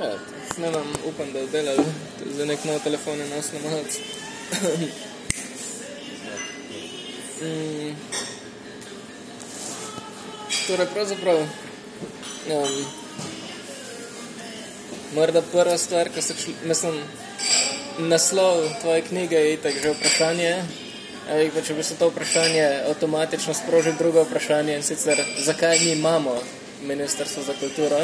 Ja, snemam, upam, da delal za nek nov telefon in nas namalc. mm. Torej, pravzaprav, um, morda prva stvar, ko se šli, mislim, naslov tvoje knjige je itak že vprašanje, ali pa če bi se to vprašanje avtomatično sprožil drugo vprašanje in sicer, zakaj mi imamo Ministrstvo za kulturo?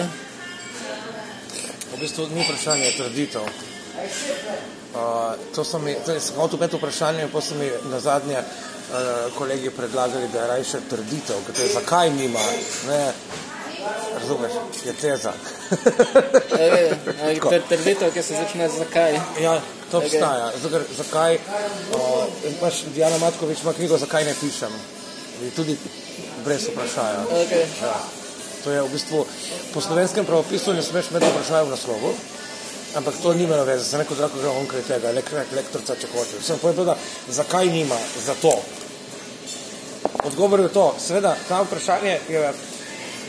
Bistvu ni vprašanje, je trditev. Uh, to so mi, to je samo to peto vprašanje, pa so mi na zadnje uh, kolegi predlagali, da je rajše trditev, ker to je zakaj nima, ne, razumeš, je teza. To je trditev, ki se začne z zakaj. Ja, to obstaja. Okay. Zakaj, zakaj uh, pač Diana Matkovič ima knjigo, zakaj ne pišem. Tudi brez vprašanja. Okay. Ja. To je v bistvu po slovenskem pravopisu ne smeš imeti vprašanja v naslovu, ampak to nima veze, se neko zrako gre onkraj tega, lektorca, če hočeš. Sem povedal, zakaj nima, zato. Odgovor je to, seveda, ta vprašanje je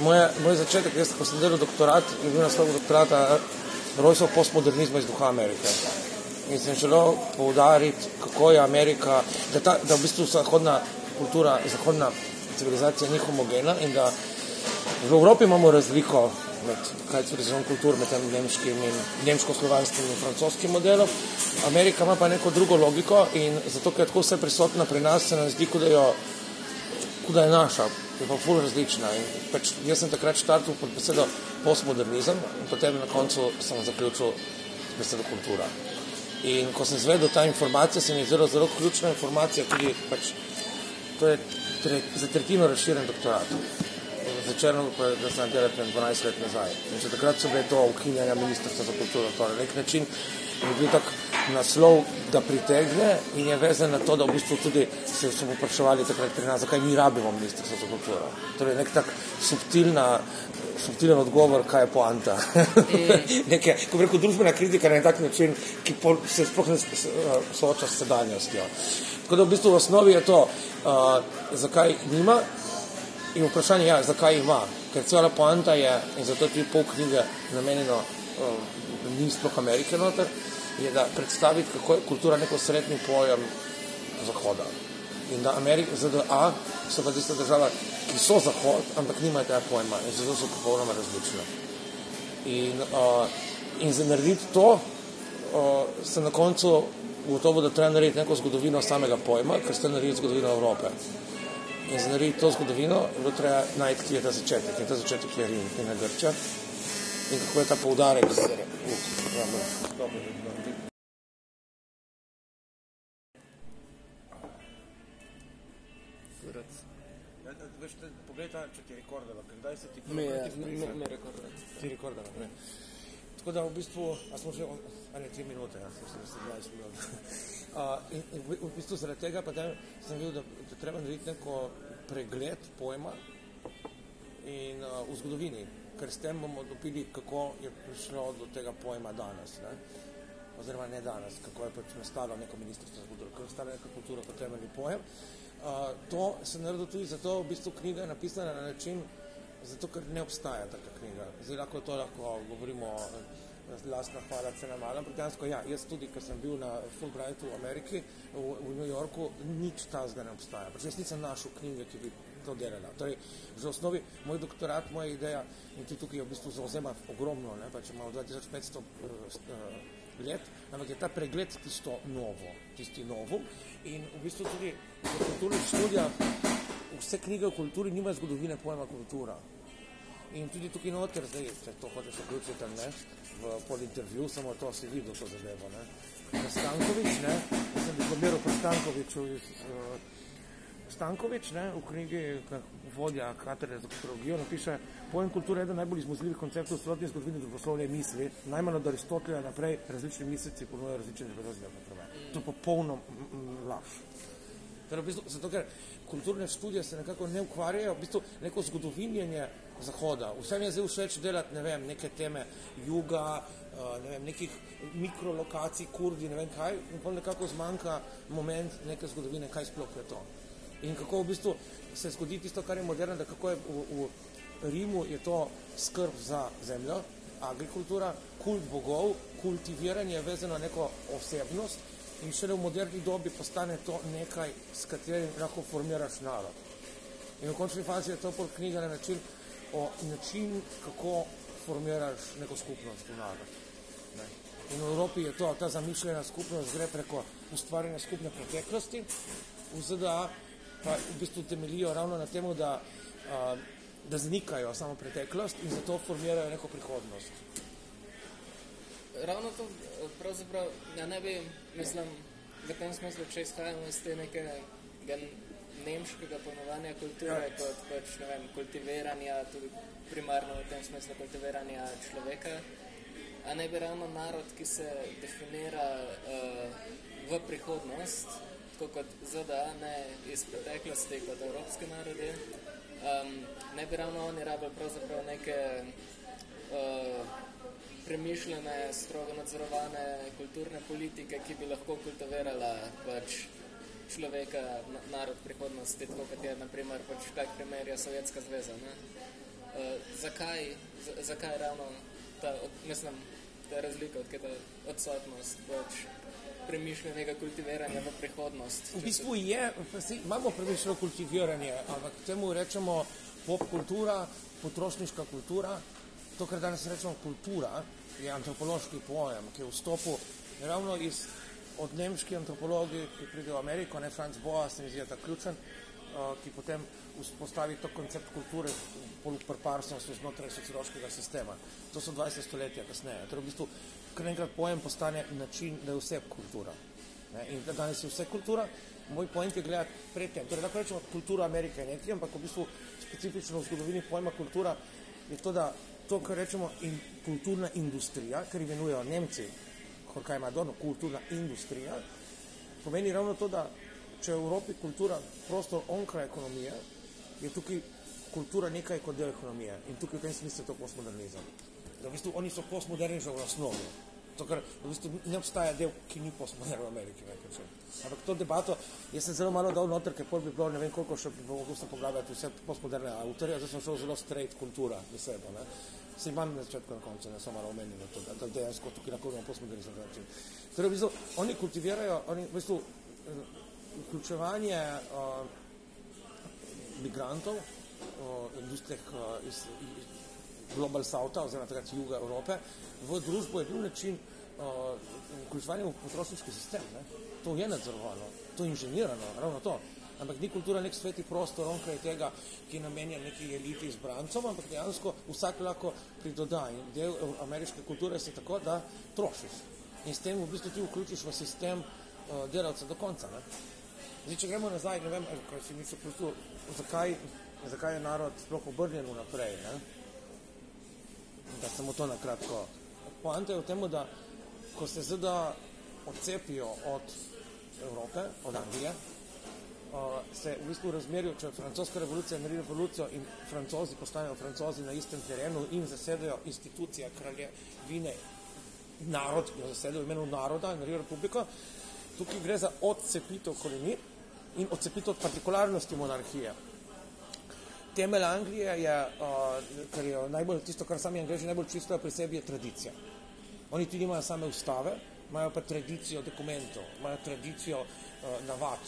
moj, moj začetek, jaz ko sem delal doktorat, je bil naslov doktorata Rojstvo postmodernizma iz duha Amerike. In sem želel poudariti, kako je Amerika, da, ta, da v bistvu zahodna kultura, zahodna civilizacija ni homogena in da V Evropi imamo razliko med kajcverizom kultur, med tem nemškim in nemško-slovanskim in francoskim modelom. Amerika ima pa neko drugo logiko in zato, ker je tako vse prisotna pri nas, se nam zdi, da, jo, da je naša, je pa ful različna. In pač jaz sem takrat štartil pod besedo postmodernizem in potem na koncu sem zaključil z besedo kultura. In ko sem zvedel ta informacija, se mi je zelo, zelo ključna informacija, tudi pač, to je tre, za tretjino razširjen doktorat začelo pa da sem delal 12 let nazaj. In že takrat so bile to ukinjanja ministrstva za kulturo. To na nek način je bil tak naslov, da pritegne in je vezan na to, da v bistvu tudi se so popraševali takrat pri nas, zakaj mi rabimo ministrstvo za kulturo. Torej nek tak subtilna, subtilen odgovor, kaj je poanta. Neke, ko rekel, družbena kritika na tak način, ki se sploh ne sooča s sedanjostjo. Tako da v bistvu v osnovi je to, uh, zakaj nima In vprašanje je, ja, zakaj ima, ker cela poanta je, in zato tudi pol knjige namenjeno, uh, ni sploh Amerike noter, je da predstaviti, kako je kultura neko srednji pojem Zahoda. In da Amerika, ZDA so pa tiste države, ki so Zahod, ampak nimajo tega pojma in zato so popolnoma različne. In, uh, in za narediti to, uh, se na koncu gotovo, da treba narediti neko zgodovino samega pojma, ker ste naredili zgodovino Evrope И за е да нареди турското вино, го трябва най-такива да се чети. Като се чети клеринки на Гърча. И каквета поударек се Погледайте, че ти рекорда, когда е ти рекорда? Ти рекорда, Tako da v bistvu, a smo že, a ne, tri minute, ja, smo se 20 minut. Uh, in, in v, v bistvu zaradi tega pa sem videl, da, da treba narediti neko pregled pojma in uh, v zgodovini, ker s tem bomo dobili, kako je prišlo do tega pojma danes. Ne? oziroma ne danes, kako je pač nastalo neko ministrstvo za kulturo, kako je nastala neka kultura kot temeljni pojem. Uh, to se naredilo tudi zato, v bistvu knjiga je napisana na način, zato ker ne obstaja taka knjiga. Zdaj lahko to lahko govorimo lastna hvala cena mala, ampak dejansko ja, jaz tudi, ker sem bil na Fulbrightu v Ameriki, v, v New Yorku, nič tazga ne obstaja. Pač jaz nisem našel knjige, ki bi to delala. Torej, že v osnovi, moj doktorat, moja ideja, in ti tukaj v bistvu zauzema ogromno, ne, pač imamo 2500 uh, let, ampak je ta pregled tisto novo, tisti novo in v bistvu tudi v kulturnih študijah vse knjige o kulturi nimajo zgodovine pojma kultura. In tudi tukaj noter, zdaj, če to hočeš vključiti, ne, v podintervju, samo to si videl, to zadevo, ne. Stankovič, ne, sem diplomiral po Stankoviču iz uh, Stankovič, ne, v knjigi vodja katedre za kulturologijo, napiše, pojem kulture je eden najbolj izmuzljivih konceptov v celotni zgodovini družboslovne misli, najmanj od Aristotelja naprej različni mislici ponujajo različne razloge. To je popolno laž. Torej, v bistvu, zato, ker kulturne študije se nekako ne ukvarjajo, v bistvu neko zgodovinjenje Zahoda. Vsem je zdaj všeč delati, ne vem, neke teme juga, uh, ne vem, nekih mikrolokacij, kurdi, ne vem kaj, in pa nekako zmanjka moment neke zgodovine, kaj sploh je to. In kako v bistvu se zgodi tisto, kar je moderno, da kako je v, v Rimu je to skrb za zemljo, agrikultura, kult bogov, kultiviranje vezano na neko osebnost in šele v moderni dobi postane to nekaj, s katerim lahko formiraš narod. In v končni fazi je to pol knjiga na način, o način, kako formiraš neko skupnost v narod. Ne. In v Evropi je to, ta zamišljena skupnost gre preko ustvarjanja skupne preteklosti, v ZDA pa v bistvu temelijo ravno na tem, da, da zanikajo samo preteklost in zato formirajo neko prihodnost. Ravno to, pravzaprav, ja ne bi, mislim, v tem smislu, če izhajamo iz te nekega nemškega pojmovanja kulture ja. kot pač, ne vem, kultiviranja, tudi primarno v tem smislu kultiviranja človeka, a ne bi ravno narod, ki se definira uh, v prihodnost, tako kot ZDA, ne iz preteklosti kot evropske narode, um, ne bi ravno oni rabili pravzaprav neke uh, premišljene, strogo nadzorovane kulturne politike, ki bi lahko kultivirala pač človeka, narod prihodnosti, tako kot je, naprimer, pač kak primer je Sovjetska zveza. Ne? Uh, zakaj, zakaj ravno ta, od, mislim, ta razlika, odkaj ta odsotnost pač premišljenega kultiviranja v prihodnost? V bistvu je, si, imamo premišljeno kultiviranje, ampak temu rečemo pop kultura, potrošniška kultura, to, kar danes rečemo kultura, je antropološki pojem, ki je vstopil ravno iz od nemških antropologij, ki pridejo v Ameriko, ne Franz Boas, mi zdi ta ključen, uh, ki potem vzpostavi to koncept kulture poluprparstvenosti znotraj sociološkega sistema. To so 20 stoletja kasneje. Torej v bistvu kar enkrat pojem postane način, da je vse kultura. Ne? In da danes je vse kultura, moj point je gledati pred tem. Torej, lahko rečemo, kultura Amerike je nekaj, ampak v bistvu specifično v zgodovini pojma kultura je to, da to, kar rečemo in kulturna industrija, kar imenujejo Nemci, kot kaj ima dono, kulturna industrija, pomeni ravno to, da če v Evropi kultura prostor onkraj ekonomije, je tukaj kultura nekaj kot del ekonomije in tukaj v tem smislu je to postmodernizem. Da v bistvu oni so postmoderni že v osnovi. To, kar v bistvu ne obstaja del, ki ni postmodern v Ameriki. Ne, Ampak to debato, jaz sem zelo malo dal noter, ker bi bilo ne vem koliko še bi mogel pogledati vse postmoderne avtorje, zdaj sem šel zelo straight kultura v sebe. Ne. Se imam na začetku in na koncu, ne samo omenjeno to, da, dejansko tukaj lahko imamo postmodernizem način. Torej, v bistvu, oni kultivirajo, oni, v bistvu, eh, vključevanje uh, migrantov uh, industrijah uh, iz, iz Global South-a oziroma takrat juga Evrope v družbo je bil način uh, vključevanja v potrošniški sistem. Ne? To je nadzorovano, to je inženirano, ravno to ampak ni kultura nek sveti prostor onkraj tega, ki namenja neki eliti izbrancom, ampak dejansko vsak lahko pridoda in del ameriške kulture se tako, da trošiš. In s tem v bistvu ti vključiš v sistem uh, delavca do konca. Ne? Zdaj, če gremo nazaj, ne vem, kaj si misli, prosto, zakaj, zakaj je narod sploh obrnjen naprej, ne? da samo to na kratko. Poanta je v tem, da ko se zda odcepijo od Evrope, od Anglije, se v bistvu razmerju, če francoska revolucija naredi revolucijo in francozi postanejo francozi na istem terenu in zasedajo institucija kraljevine, narod, jo zasedajo v imenu naroda in naredijo republiko, tukaj gre za odcepitev koleni in odcepitev od partikularnosti monarhije. Temelj Anglije je, uh, kar je najbolj tisto, kar sami Angliji najbolj čisto pri sebi, je tradicija. Oni tudi nimajo same ustave, imajo pa tradicijo dokumentov, imajo tradicijo uh, navad,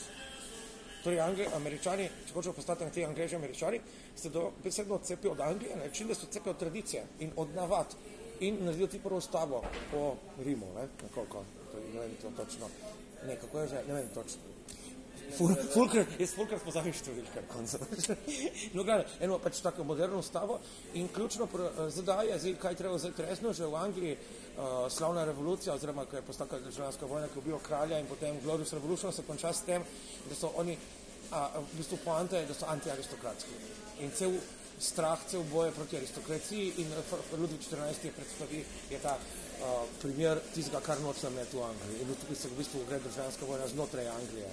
Torej, američani, če hočejo postati na te angliži američani, se do besedno odcepijo od Anglije, na način, da se odcepijo od tradicije in od navad in naredijo ti prvo stavo po Rimu, ne, nekoliko, to je, ne vem to točno, ne, kako je že, ne vem točno. Fulkrat, jaz fulkrat poznam številke na koncu. no, gledaj, eno pač tako moderno stavo in ključno zdaj je, zdaj, kaj treba zdaj resno, že v Angliji uh, slavna revolucija, oziroma, ko je postala državljanska vojna, ki je ubil kralja in potem Glorious Revolution se konča s tem, da so oni, a, v bistvu poanta je, da so antiaristokratski. In cel strah, cel boje proti aristokraciji in Ludvik XIV je predstavi, je ta uh, primer tistega, kar noče imeti v Angliji. In tukaj se v bistvu gre državljanska vojna znotraj Anglije.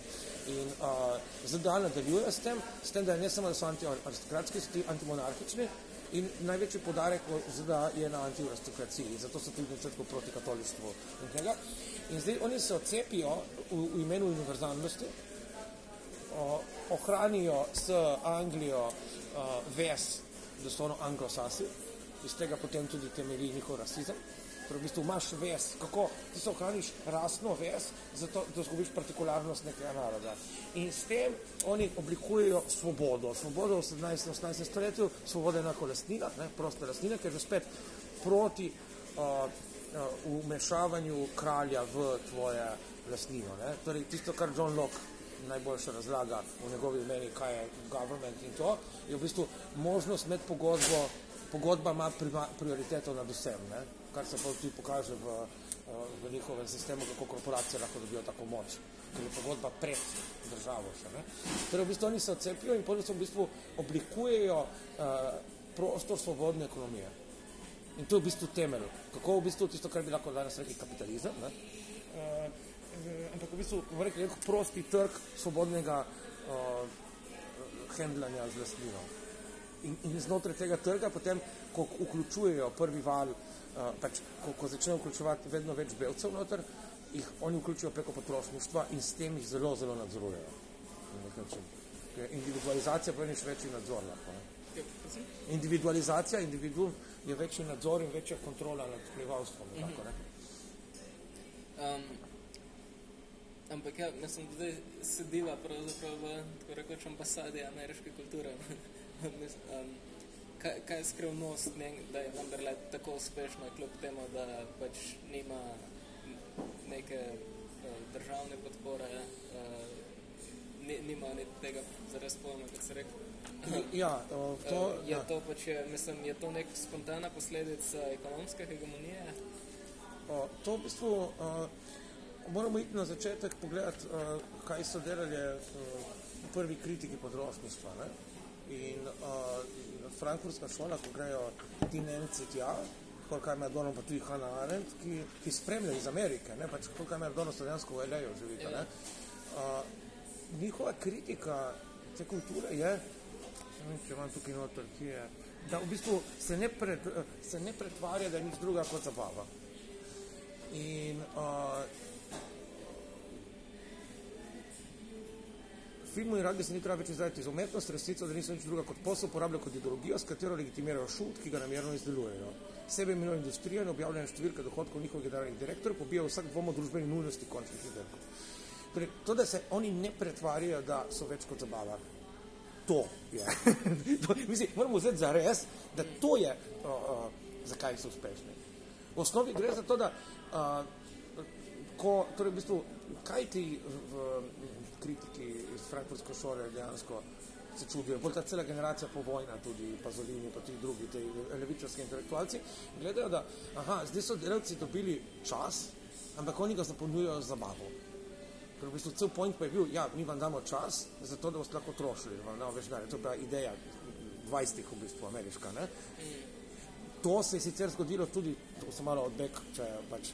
In uh, zdaj nadaljuje s tem, s tem, da ne samo, da so antiaristokratski, so tudi antimonarhični, In največji podarek ZDA je na antiaristokraciji, zato so tudi na začetku proti katolištvu. In, in zdaj oni se odcepijo v, v imenu univerzalnosti, o, ohranijo s Anglijo o, ves, ono anglosasi, iz tega potem tudi temelji njihov rasizem. Torej, v bistvu imaš ves, kako ti se ohraniš rasno ves, zato da zgubiš partikularnost nekega naroda. In s tem oni oblikujejo svobodo. Svobodo v 17. in 18. stoletju, svoboda enako lastnina, ne, prosta lastnina, ker je že spet proti uh, uh, umešavanju kralja v tvoje lastnino. Ne. Torej, tisto, kar John Locke najboljše razlaga v njegovi meni, kaj je government in to, je v bistvu možnost med pogodbo pogodba ima prioriteto nad vsem, ne? Kar se pa tudi pokaže v, eh, v njihovem sistemu, kako korporacije lahko dobijo tako moč, ker je pogodba pred državo še. Torej, v bistvu oni se odcepijo in potem v bistvu oblikujejo uh, prostor svobodne ekonomije. In to je v bistvu temelj. Kako v bistvu tisto, kar bi lahko danes rekli kapitalizem, ne? Uh, ampak v bistvu rekli, prosti trg svobodnega uh, handlanja z lastnino in, in znotraj tega trga, potem, ko vključujejo prvi val, uh, pač, ko, ko začnejo vključevati vedno več belcev noter, jih oni vključijo preko potrošništva in s tem jih zelo, zelo nadzorujejo. Individualizacija pomeni še večji nadzor. Lahko, Individualizacija, individu je večji nadzor in večja kontrola nad prebivalstvom. Mm -hmm. um, ampak ja, mislim, da sediva pravzaprav v tako rekoč ambasadi ameriške kulture. um, kaj, kaj je skrivnost, ne, da je vendarle tako uspešno, kljub temu, da pač nima neke uh, državne podpore, uh, nima ni tega zares pojma, kot se rekel. Ja, uh, to, uh, je, ja. To pač je, mislim, je to nek spontana posledica ekonomske hegemonije? Uh, to v bistvu uh, moramo iti na začetek pogledati, uh, kaj so delali uh, prvi kritiki podrostništva. Ne? In uh, frankfurtska šola, ko grejo ti Nemci tja, koliko ima Donald, pa tudi Hanna Arendt, ki, ki spremljajo iz Amerike, ne, pač koliko ima Donald slovensko v LA-ju živite. Uh, njihova kritika te kulture je, ne, če imam tukaj noter, ki je, da v bistvu se ne, pred, se ne pretvarja, da je nič druga kot zabava. In uh, filmu in radi se ni treba več izraziti z umetnost, resnico, da niso nič druga kot posel, uporabljajo kot ideologijo, s katero legitimirajo šut, ki ga namerno izdelujejo. Sebe imenujejo industrija in objavljene številke dohodkov njihovih generalnih direktorjev pobijajo vsak dvom o družbeni nujnosti končnih izdelkov. Torej, to, da se oni ne pretvarjajo, da so več kot zabava. To je. to, mislim, moramo vzeti za res, da to je, uh, uh, zakaj so uspešni. V osnovi gre za to, da uh, ko, torej v bistvu, kaj ti v, v kritiki iz frankfurtske šole dejansko se čudijo, bolj ta cela generacija povojna, tudi Pazolini, pa tudi drugi, levičarski intelektualci, gledajo, da aha, zdaj so delavci dobili čas, ampak oni ga zapolnjujejo z zabavo. Ker v bistvu cel point pa je bil, ja, mi vam damo čas, zato da boste lahko trošili, vam damo več denarja. To je bila ideja 20. v bistvu ameriška, ne? To se je sicer zgodilo tudi, to sem malo odbek, če pač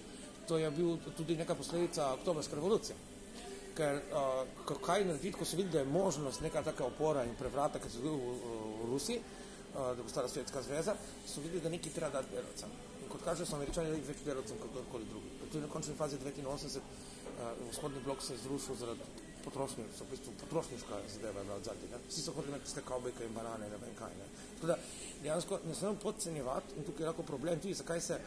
to je bil tudi neka posledica oktobrske revolucije. Ker uh, kaj narediti, ko so videli, da je možnost neka taka opora in prevrata, ki se zgodil v, v, v Rusiji, uh, da bo stala Svetska zveza, so videli, da nekaj treba dati delovcem. In kot kaže, so američani dali več delovcem kot kdorkoli drugi. Tudi na končni fazi 89 uh, vzhodni blok se je zrušil zaradi potrošnje, so v bistvu potrošniška zadeva bila odzadnji. Vsi so hodili nekaj kavbojke in banane, ne vem kaj. Ne. Tako da, dejansko ne smemo podcenjevati in tukaj je lahko problem tudi, zakaj se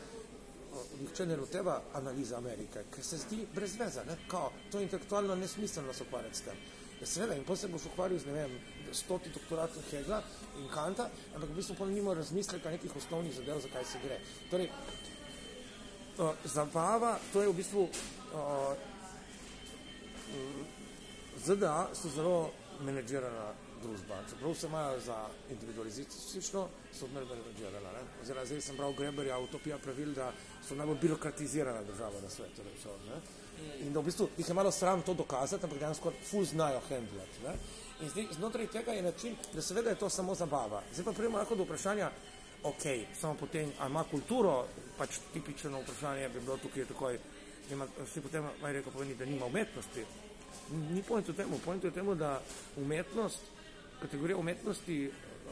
nihče ne loteva analize Amerike, ker se zdi brez veze, ne? Kao, to je intelektualno nesmiselno se ukvarjati s tem. Ja, seveda, in potem se boš ukvarjal z, ne vem, stoti doktoratov Hegla in Kanta, ampak v bistvu potem nima razmisleka nekih osnovnih zadev, zakaj se gre. Torej, uh, zabava, to je v bistvu uh, ZDA so zelo menedžirana družba. Čeprav se imajo za individualizistično, so odmerno menedžirana. Oziroma, zdaj sem bral Greberja, utopija pravil, da so najbolj birokratizirana država na svetu. Ne? In da v bistvu jih je malo sram to dokazati, ampak dejansko ful znajo handlati. Ne? In zdaj, znotraj tega je način, da seveda je to samo zabava. Zdaj pa prijemo lahko do vprašanja, ok, samo potem, a ima kulturo, pač tipično vprašanje bi bilo tukaj takoj, ima, vsi potem, maj rekel, pomeni, da nima umetnosti ni point v tem, point v tem, da umetnost, kategorija umetnosti,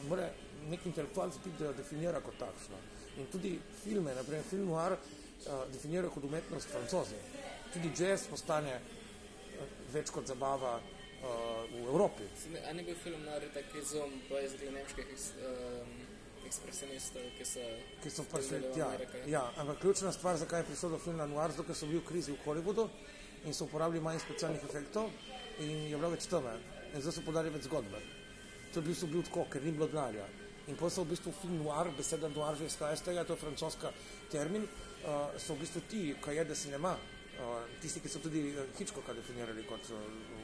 mora nek intelektualc biti, da jo definira kot takšno. In tudi filme, naprimer film noir, uh, definirajo kot umetnost francozi. Tudi jazz postane uh, več kot zabava uh, v Evropi. A ni bil film noir tak izum, iz nemških um, ekspresionistov, ki so, ki so prišli. Ameriko. Ja, ampak ključna stvar, zakaj je prišel do filma Noir, zato ker so bili v krizi v Hollywoodu in so uporabili manj specialnih efektov in je bilo več teme. In zdaj so podali več zgodbe. To je v bistvu bil tako, ker ni bilo denarja. In potem so v bistvu film noir, beseda noir že izhaja iz tega, to je francoska termin, uh, so v bistvu ti, kaj je, da se nema. Tisti, ki so tudi uh, Hitchcocka definirali kot uh,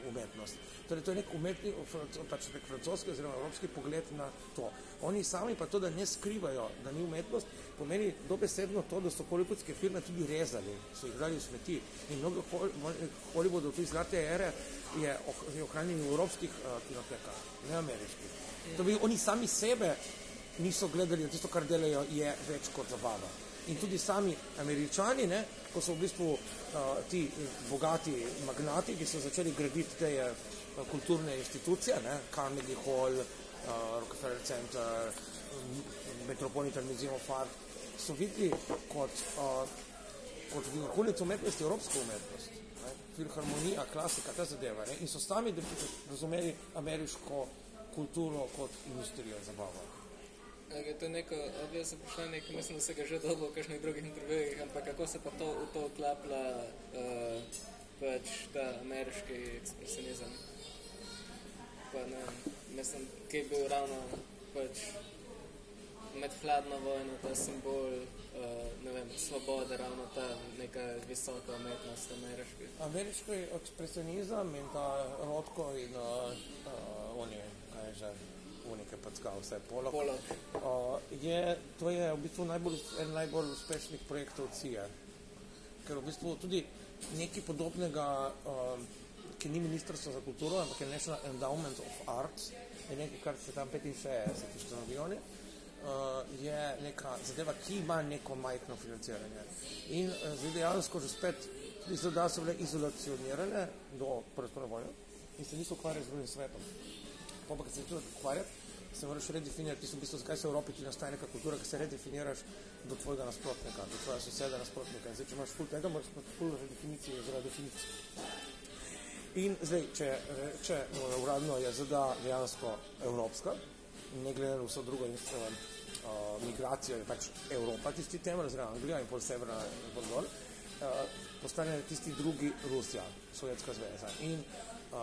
umetnost. Torej, to je nek umetni, fran- pač nek francoski oziroma evropski pogled na to. Oni sami pa to, da ne skrivajo, da ni umetnost, pomeni dobesedno to, da so hollywoodske filme tudi rezali, so jih dali v smeti. In mnogo Hol- Hollywoodov, tudi zlate ere, je, oh, je ohranjen v evropskih uh, kinotekah, ne ameriških. To bi oni sami sebe niso gledali, da tisto, kar delajo, je več kot zabava. In tudi sami američani, ne, ko so v bistvu uh, ti eh, bogati magnati, ki so začeli graditi te uh, kulturne institucije, ne, Carnegie Hall, uh, Rockefeller Center, m, Metropolitan Museum of Art, so videli kot, uh, kot vrhunec umetnosti evropsko umetnost. Ne, filharmonija, klasika, ta zadeva. Ne, in so sami razumeli ameriško kulturo kot industrijo zabava. A Je to neko obvezno vprašanje, ki mislim, da se ga že dobo v kakšnih drugih intervjujih, ampak kako se pa to to vklaplja uh, pač ta ameriški ekspresionizem? Pa ne, mislim, ki je bil ravno pač med hladno vojno ta simbol, uh, ne vem, svobode, ravno ta neka visoka umetnost ameriški. Ameriški ekspresionizem in ta Rotko in uh, uh, oni, kaj je že, unike packal, vse. Polok. Uh, je, to je v bistvu najbolj, en najbolj uspešnih projektov CIA. Ker v bistvu tudi nekaj podobnega, um, ki ni ministrstvo za kulturo, ampak je National Endowment of Arts, je nekaj, kar se tam 65 ustanovili, uh, je neka zadeva, ki ima neko majhno financiranje. In uh, zdaj dejansko že spet, tudi so bile izolacionirane do svetovne vojne in se niso ukvarjali z drugim svetom. Pa se začneš ukvarjati, se moraš redefinirati, ti so v bistvu, zakaj se v Evropi tudi nastaje neka kultura, ki se redefiniraš do tvojega nasprotnika, do tvojega soseda nasprotnika. In zdaj, če imaš ful tega, moraš imeti ful redefinicijo oziroma definicijo. In zdaj, če, če eh, uradno je ZDA dejansko evropska, ne glede na vso drugo in uh, migracijo, je pač Evropa tisti temelj, oziroma Anglija in pol severna in pol dol, uh, postane tisti drugi Rusija, Sovjetska zveza. In uh,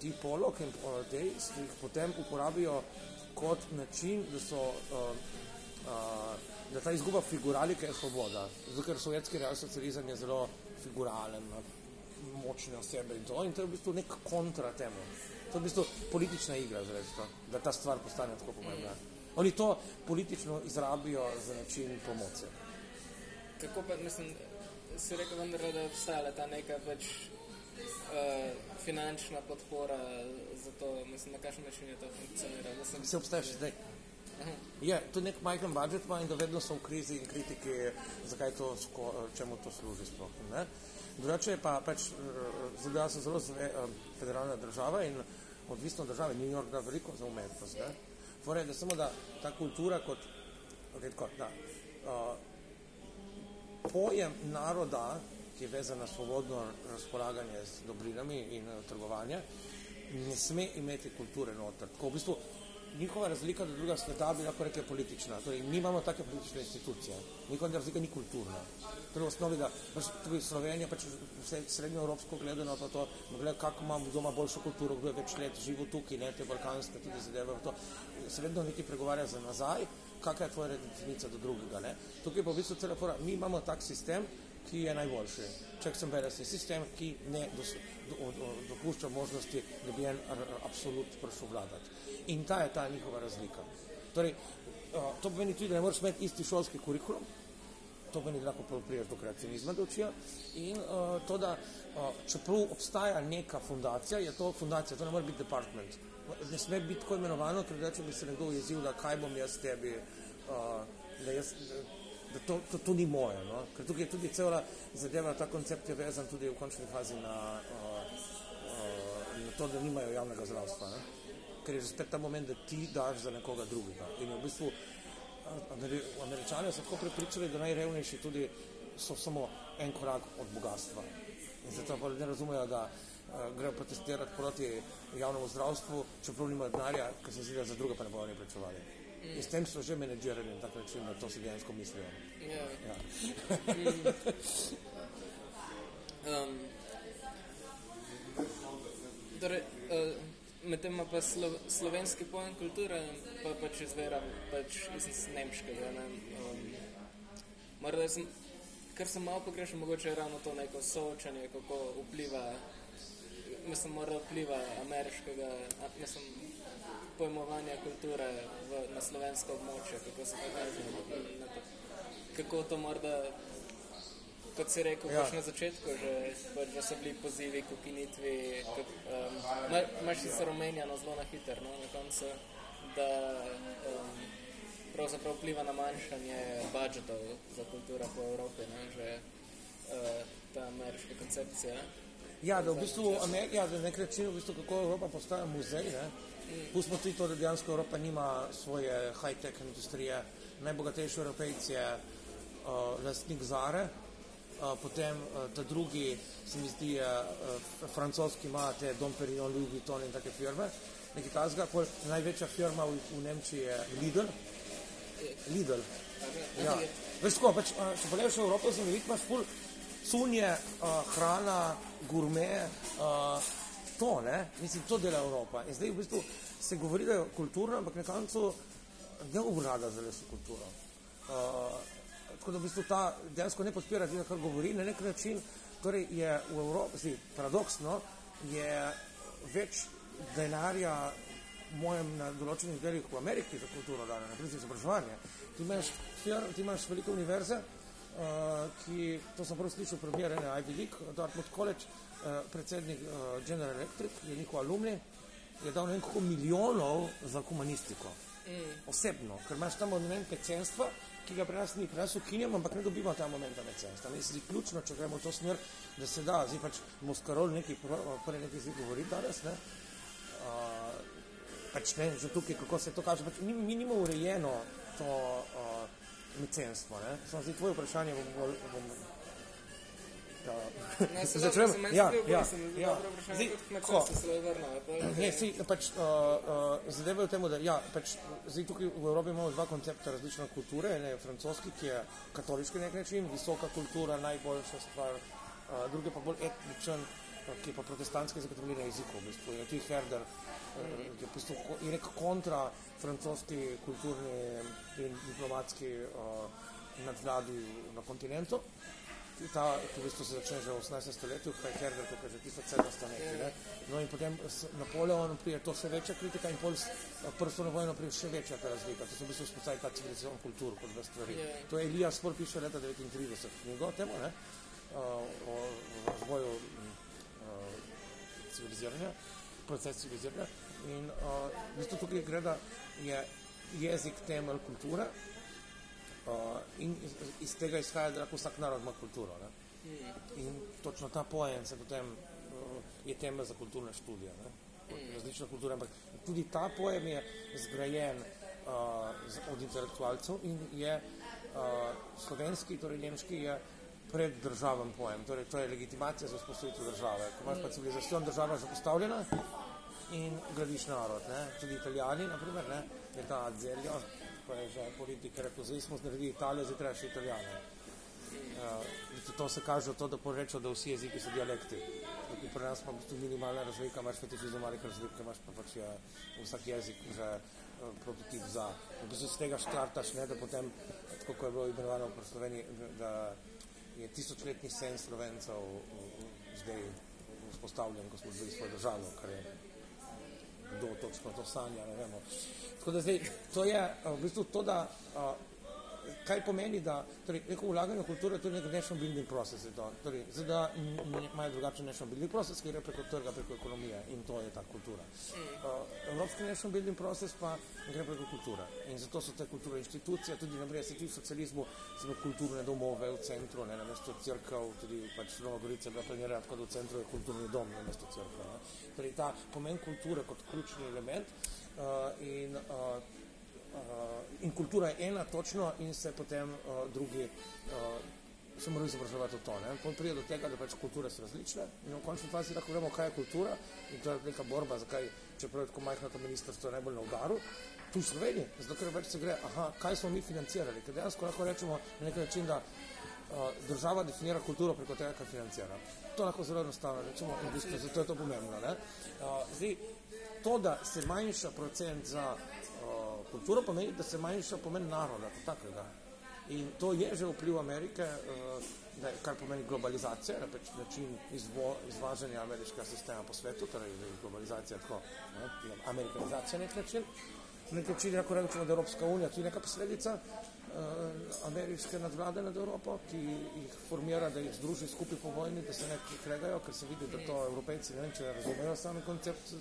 ti polok in te jih potem uporabijo kot način, da so uh, Uh, da ta izguba figuralike je svoboda. Zato, ker sovjetski realsocializem je zelo figuralen, močne osebe in to, in to je v bistvu nek kontra temu. To je v bistvu politična igra, zaradi to, da ta stvar postane tako pomembna. Oni to politično izrabijo za način promocije. Kako pa, mislim, si rekel vendar, da je obstajala ta neka pač uh, finančna podpora za to, mislim, na kakšen način je to funkcionira. Mislim, Vse obstaja še zdaj. Je, to nek majhen budžet ima in da vedno so v krizi in kritiki, zakaj to, sko, čemu to služi sploh. Ne? Drugače je pa pač, ZDA so zelo zve, eh, federalna država in odvisno od države, New York da veliko za umetnost. Torej, da samo da ta kultura kot, okay, tako, da, uh, pojem naroda, ki je vezan na svobodno razpolaganje z dobrinami in uh, trgovanje, ne sme imeti kulture noter. Tako v bistvu njihova razlika do druga sveta bi lahko rekli politična. Torej, mi imamo take politične institucije. Njihova razlika ni kulturna. Torej, v osnovi, da pač, tudi Slovenija, pač vse srednjoevropsko gledano, pa to, gleda, kako ima kdo ima boljšo kulturo, kdo je več let živel tukaj, ne, te balkanske tudi zadeve, to se vedno nekaj pregovarja za nazaj, kakšna je tvoja definicija do drugega. Ne. Tukaj pa v bistvu cela fora, mi imamo tak sistem, ki je najboljši. Checks and balances sistem, ki ne dos, do, do, dopušča možnosti, da bi en absolut prišel vladati. In ta je ta njihova razlika. Torej, to pomeni tudi, da ne moreš imeti isti šolski kurikulum, to pomeni, da lahko priješ do kreacionizma do učijo in uh, to, da uh, čeprav obstaja neka fundacija, je to fundacija, to ne more biti department. Ne sme biti tako imenovano, ker da če bi se nekdo ujezil, da kaj bom jaz tebi, uh, da jaz, da, to, to, to ni moje. No? Ker tukaj je tudi cela zadeva, ta koncept je vezan tudi v končni fazi na, uh, uh, na to, da nimajo javnega zdravstva. Ne? Ker je že spet ta moment, da ti daš za nekoga drugega. In v bistvu Ameri Američani so tako prepričali, da najrevnejši tudi so samo en korak od bogatstva. In zato pa ljudje razumejo, da uh, grejo protestirati proti javnemu zdravstvu, čeprav nimajo denarja, ker se zdi, da za druga pa ne bodo ni plačevali. Mm. In s tem so že menedžerali na tak način, da to si dejansko mislijo. Ja. Ja. Um, torej, uh, Medtem pa slo, slovenski pojem kulture pa pač izvira pač iz nemškega. Ne? Um, morda sem, kar sem malo pogrešal, mogoče je ravno to neko soočanje, kako vpliva, mislim, morda vpliva ameriškega, mislim, pojmovanja kulture v, na slovensko območje, kako se to kaže, kako to morda kot si rekel, ja. na začetku, že, pač, da so bili pozivi k ukinitvi. Um, Máš sicer omenjeno zelo na hiter, no, na koncu, da um, pravzaprav vpliva na manjšanje budžetov za kulturo po Evropi, ne, že uh, ta ameriška koncepcija. Ja, da v bistvu ja, da nek način, v bistvu, kako Evropa postaja muzej. Mm. Pustimo tudi to, da dejansko Evropa nima svoje high-tech industrije. Najbogatejši Evropejci je uh, lastnik Zare, potem ta drugi, se mi zdi, francoski ima te Dom Perignon, Louis Vuitton in take firme. Nekaj tazga, največja firma v, v Nemčiji je Lidl. Lidl. Ja. Veš tako, pač, če pogledaš v Evropo, videl, imaš ful cunje, hrana, gurme, to, ne? Mislim, to dela Evropa. In zdaj v bistvu se govori, da je kulturno, ampak na koncu ne obrada za leso kulturo. Uh, tako da v bistvu ta dejansko ne podpira tega, kar govori na nek način. Torej je v Evropi, paradoksno, je več denarja mojem na določenih delih v Ameriki za kulturo dane, na primer za izobraževanje. Ti imaš, ti imaš velike univerze, uh, ki, to sem prvo slišal, premier ene Ivy League, Dartmouth College, uh, predsednik uh, General Electric, je njihov alumni, je dal nekaj milijonov za humanistiko. Mm. Osebno, ker imaš tam moment pecenstva, ki ga pri nas ni, pri nas ukinjamo, ampak ne dobimo ta moment pecenstva. Mislim, da je ključno, če gremo v to smer, da se da, zdaj pač Moskarol nekaj prej nekaj zdaj govori danes, ne. Uh, pač ne, že tukaj, kako se to kaže, pač mi, mi nimamo urejeno to uh, mecenstvo, ne. Samo zdaj tvoje vprašanje bom, bom, bom Začnemo. Ja, ja, ja. Pač, uh, uh, Zadeva je v tem, da ja, pač, zdaj tukaj v Evropi imamo dva koncepta različne kulture. En je francoski, ki je katoliški nek način, visoka kultura, najboljša stvar, uh, drugi pa bolj etničen, ki je pa protestantski za katoliški jezik. V bistvu. Je tudi Herder, uh, je, v bistvu, je nek kontra francoski kulturni in diplomatski uh, nadvladi na kontinentu ta, ki v bistvu se začne že v 18. stoletju, kaj je Herder, tukaj že 1700 nekaj. Ne? No in potem s Napoleonom prije to še večja kritika in pol s prstovno vojno prije še večja ta razlika. To so v bistvu spostavili ta civilizacijon kultur kot dve stvari. Yeah. To je Elija Spor piše leta 39 knjigo o temu, ne? o razvoju civiliziranja, proces civiliziranja. In v bistvu tukaj gre, da je jezik temelj kulture, Uh, in iz, iz tega izhaja, da lahko vsak narod ima kulturo. Ne? In točno ta pojem se potem uh, je temelj za kulturne študije. Ne? Različne kulture, ampak tudi ta pojem je zgrajen uh, od intelektualcev in je uh, slovenski, torej nemški, je pred državam pojem. Torej, to je legitimacija za vzpostavitev države. Ko imaš pa civilizacijo, država je že postavljena in gradiš narod. Ne? Tudi italijani, naprimer, ne? je ta Azelio, ko je že politik rekel, zdaj smo naredili Italijo, zdaj treba še Italijane. Uh, to se kaže to, da porečo, da vsi jeziki so dialekti. Tukaj pri nas pa je minimalna razlika, imaš fetišizem malih razlik, imaš pa pač je vsak jezik že uh, prototip za. V bistvu z tega štartaš, ne, da potem, tako kot je bilo imenovano v Sloveniji, da je tisočletni sen Slovencev zdaj vzpostavljen, ko smo zdaj svojo državo, kar je kdo točno to sanja, ne vemo. Tako da zdaj, to je v bistvu to, da kaj pomeni, da torej, neko vlaganje v kulturo je tudi nek national building process. Torej, zdaj, da imajo drugačen national building process, ki gre preko trga, preko ekonomije in to je ta kultura. Uh, Evropski national building process pa gre preko kulture in zato so te kulturne institucije, tudi naprej se tudi v socializmu, smo kulturne domove v centru, ne na mesto crkv, tudi pač Nova Gorica je bila planirana tako, da v centru je kulturni dom na mesto crkve. Torej, ta pomen kulture kot ključni element uh, in uh, in kultura je ena točno in se potem uh, drugi uh, se morajo izobraževati v to. Potem pride do tega, da pač kulture so različne in v končni fazi lahko vemo, kaj je kultura in to je neka borba, zakaj, čeprav je tako majhno to ministrstvo najbolj na udaru, tu v Sloveniji, zato ker več se gre, aha, kaj smo mi financirali, ker dejansko lahko rečemo na nek način, da uh, država definira kulturo preko tega, kar financira. To lahko zelo enostavno rečemo in v bistvu zato je to pomembno. Uh, zdaj, to, da se manjša procent za uh, kulturo, pomeni, da se manjša pomen naroda kot takega. In to je že vpliv Amerike, uh, kar pomeni globalizacija, na pač način izvo, izvažanja ameriškega sistema po svetu, torej globalizacija tako, ne, amerikanizacija nek način. Na nek način, kako rečemo, da Evropska unija tudi neka posledica uh, ameriške nadvlade nad Evropo, ki jih formira, da jih združi skupaj po vojni, da se ne kregajo, ker se vidi, da to evropejci ne vem, če razumejo sami koncept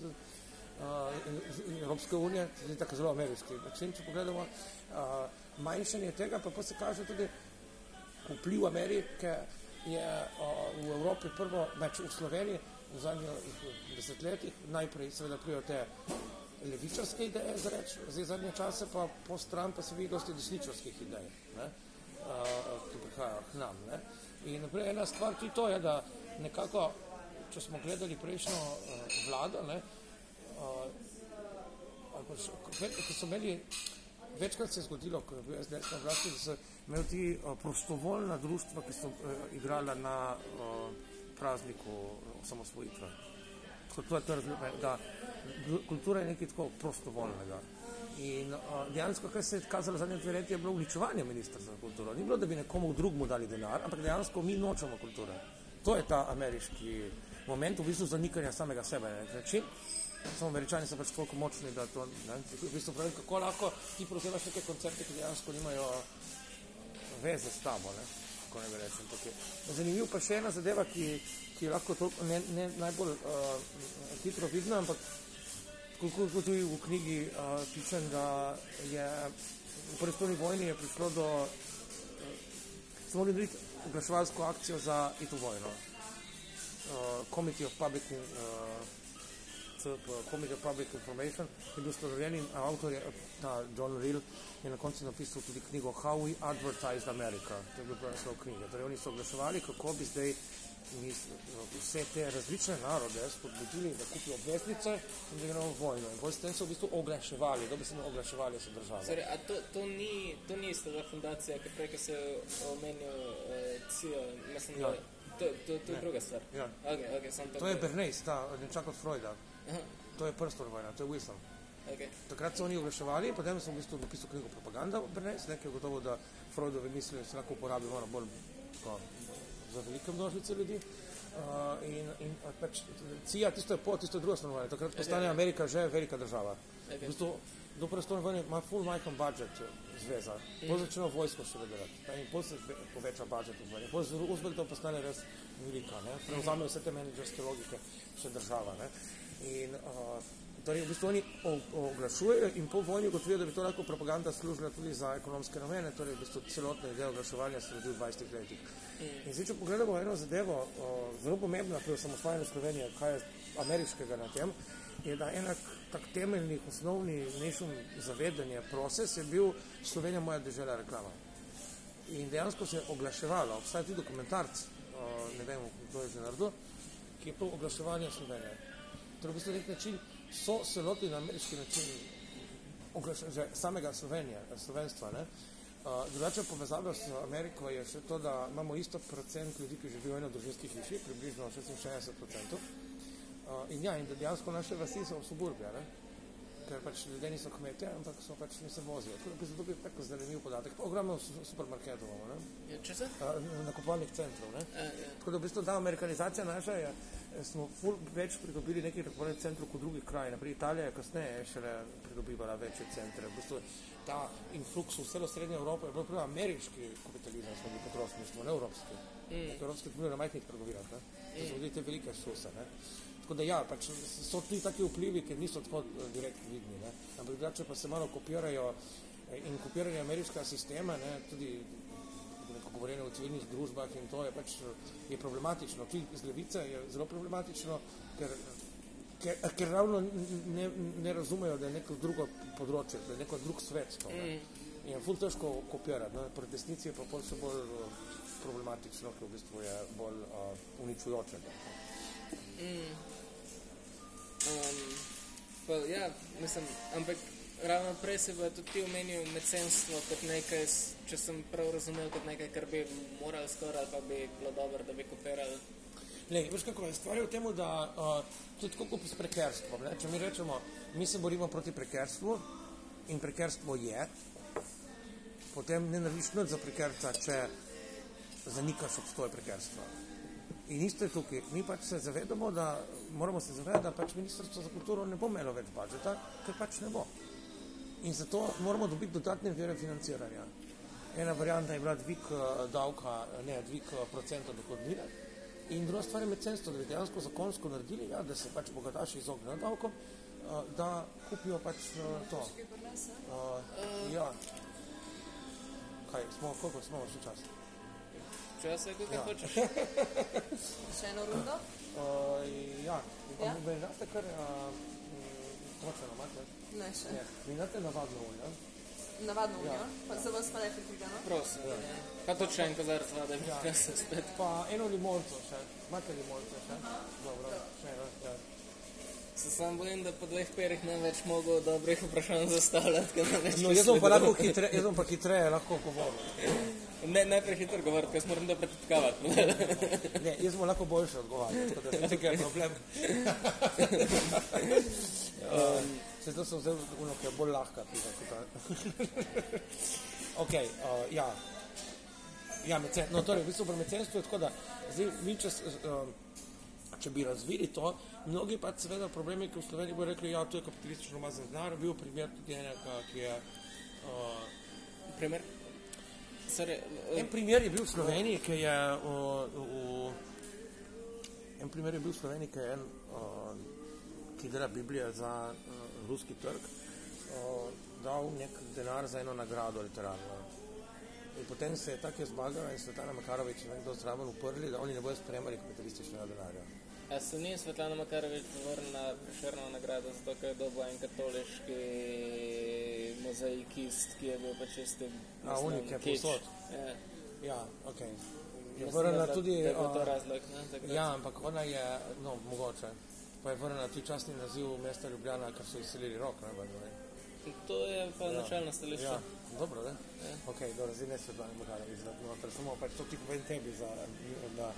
uh, Evropske unije, tudi tako zelo ameriški način, če pogledamo. Uh, manjšanje tega pa, pa se kaže tudi vpliv Amerike je uh, v Evropi prvo, več v Sloveniji v zadnjih desetletjih, najprej seveda prijo te levičarske ideje, za reč, zdaj zadnje čase pa po stran pa se vidi dosti desničarskih idej, ne, uh, ki prihajajo k nam. Ne. In naprej ena stvar tudi to je, da nekako, če smo gledali prejšnjo uh, vlado, ne, uh, ko so imeli, večkrat se je zgodilo, ko je bil SDS na vlasti, da so imeli ti uh, prostovoljna društva, ki so uh, igrala na uh, prazniku osamosvojitve. To je to razumetje, da kultura je nekaj tako prostovoljnega. In uh, dejansko, kar se je kazalo zadnje dve leti, je bilo uničevanje ministrstva za kulturo. Ni bilo, da bi nekomu drugmu dali denar, ampak dejansko mi nočemo kulture. To je ta ameriški moment, v bistvu zanikanja samega sebe. Ne? Samo američani so pač toliko močni, da to ne, v bistvu pravi, kako lahko ti prevzemaš neke koncepte, ki dejansko nimajo veze s tabo. Ne? Kako ne bi rečem. Zanimivo pa še ena zadeva, ki, ki je lahko toliko, ne, ne najbolj uh, hitro vidna, ampak koliko tudi v knjigi uh, pišem, da je v prvi svetovni vojni prišlo do uh, smo mogli narediti oglaševalsko akcijo za ito vojno. Uh, Committee of Public uh, Committee of Public Information, je bil ustanovljen in avtor je ta John Reel, je na koncu napisal tudi knjigo How We Advertised America. To je bil naslov knjige. Torej, oni so oglaševali, kako bi zdaj mi vse te različne narode spodbudili, da kupijo obveznice in da gremo v vojno. In s tem so v bistvu oglaševali, da bi se ne oglaševali so države. Sorry, a to, to ni, to ni ista fundacija, ki prej, ki se omenil uh, CIO, mislim, ja. da to, to, to je druga stvar. Ja. Okay, okay, to je Bernays, ta nečak od Freuda. To je prsto vojna, to je Wilson. Okay. Takrat so oni oglaševali, potem sem v bistvu napisal knjigo Propaganda, Bernays, nekaj gotovo, da Freudovi misli se lahko uporabijo malo bolj tako, za velike množice ljudi. Uh, in, in pač, CIA, tisto je po, tisto je druga stanovanja, takrat postane okay. Amerika že velika država. Okay. V bistvu, do prve vojne ima full majhen budget zveza, mm. potem začne vojsko še delati in potem se poveča vojni. Potem z Uzbekom postane res velika, ne? prevzame vse te menedžerske logike še država. Ne? In uh, torej v bistvu oni oglašujejo in po vojni ugotovijo, da bi to lahko propaganda služila tudi za ekonomske namene, torej v bistvu celotna ideja oglaševanja se rodi v 20 letih. In zdaj, če pogledamo eno zadevo, uh, zelo pomembno pri osamosvajanju Slovenije, kaj je ameriškega na tem, je, da enak tak temeljnih, osnovni nešum zavedanje proces je bil Slovenija moja država reklama. In dejansko se je oglaševalo, obstaja tudi dokumentarc, uh, ne vem, kdo je že naredil, ki je to oglaševanje Slovenije. Torej, v bistvu nek način so se lotili na ameriški način že samega Slovenije, slovenstva. Ne? Uh, drugače povezave s Ameriko je še to, da imamo isto procent ljudi, ki živijo v eno družinskih hiši, približno 66 procentov. Uh, in ja, in dejansko naše vasi so v suburbija, ne? ker pač ljudje niso kmetje, ampak so pač ne se vozijo. Tako da bi zato bil tako zanimiv podatek. Ogromno supermarketov imamo, ne? Ja, če se? Uh, nakupovalnih centrov, ne? Uh, ja. Tako da v bistvu ta amerikanizacija naša je, smo ful več pridobili nekih nakupovalnih centrov kot drugih kraj. Naprej Italija je kasneje šele pridobivala večje centre. V bistvu ta influx v celo srednje Evrope je bil prvo ameriški kapitalizem, smo bili potrošništvo, ne evropski. Mm. Evropski tudi na majhnih trgovinah, ne? To so bili te velike suse, ne? Tako da ja, pač so ti taki vplivi, ki niso tako eh, direktno vidni. Ne? Ampak drugače pa se malo kopirajo eh, in kopirajo ameriška sistema, ne? tudi neko govorjenje o civilnih družbah in to je pač je problematično. Tudi z levice je zelo problematično, ker, ker, ker ravno ne, ne razumejo, da je neko drugo področje, da je neko drug svet to. Ne? Mm. In je ful težko kopirati. Ne? Pri desnici je pa pol se bolj problematično, ker v bistvu je bolj uh, uničujoče. Mm. Um, pa, ja, mislim, ampak ravno prej si pa tudi ti omenil mecenstvo kot nekaj, če sem prav razumel, kot nekaj, kar bi morali skoraj ali pa bi bilo dobro, da bi kopirali. Ne, veš kako je stvar je v tem, da uh, to je tako kot s prekerstvom. Ne? Če mi rečemo, mi se borimo proti prekerstvu in prekerstvo je, potem ne narediš nič za prekerca, če zanikaš obstoj prekerstva. In isto je tukaj. Mi pač se zavedamo, da moramo se zavedati, da pač Ministrstvo za kulturo ne bo imelo več budžeta, ker pač ne bo. In zato moramo dobiti dodatne vire financiranja. Ena varianta je bila dvig eh, davka, ne dvig eh, procenta dohodnine. In druga stvar je mecenstvo, da bi dejansko zakonsko naredili, ja, da se pač bogataši izognejo davkom, eh, da kupijo pač eh, to. Uh, ja. Kaj, smo, koliko smo še čas? Čas je, kako Ja. hočeš. Še eno rundo? Uh, ja, Ja. ja. mi date kar uh, točno, imate? Ne, še. Ne, mi date navadno olje. Navadno Ja. unijo, pa za vas pa ne filtrirano. Prosim. Ja. Pa tudi še en kozarc vode, Ja. ja. se spet. Pa eno limonco še, imate limonco še? Dobro, še eno, ja. Se sam bojim, da po dveh perih ne več mogo dobrih vprašanj zastavljati, No, jaz bom pa lahko hitreje, jaz bom pa hitreje lahko govoril. Ne, ne prehitro govoriti, ker se moram da pretitkavati. Ne, jaz bom lahko boljše odgovarjal, tako da se tega je problem. um, se to sem vzel uno, ki je bolj lahka piva kot ta. ok, uh, ja. Ja, mecen, no, torej, v bistvu pri mecenstvu je tako, da zdaj, mi, če, um, če bi razvili to, mnogi pa seveda problemi, ki v Sloveniji bodo rekli, ja, to je kapitalistično umazan denar, bil primer tudi enega, ki je uh, Primer? Sorry, En primer je bil v Sloveniji, ki je v, v, en primer je bil v Sloveniji, ki je en, uh, ki dela Biblijo za uh, ruski trg, uh, dal nek denar za eno nagrado literarno. In potem se je tako zbagala in Svetlana Makarovič in nekdo zraven uprli, da oni ne bodo spremali kapitalističnega denarja. a se ni Svetlana Makarovič zavrnila prišerno nagrado, zato ker je dobil en katoliški mozaikist, ki je bil pač čisti A, oni, ki je kič. povsod. Ja. Ja, ok. Je vrnila tudi... Da je bil to uh, razlog, ne? takrat. Ja, ampak ona je, no, mogoče. Pa je vrnila tudi častni naziv mesta Ljubljana, ker so izselili rok, ne, the way. To je pa ja. načelno stališče. Ja, dobro, ne? Ja. Ok, dobro, zdaj ne se dva ne mogala izvati, no, ker samo pač to ti povem tebi za, da,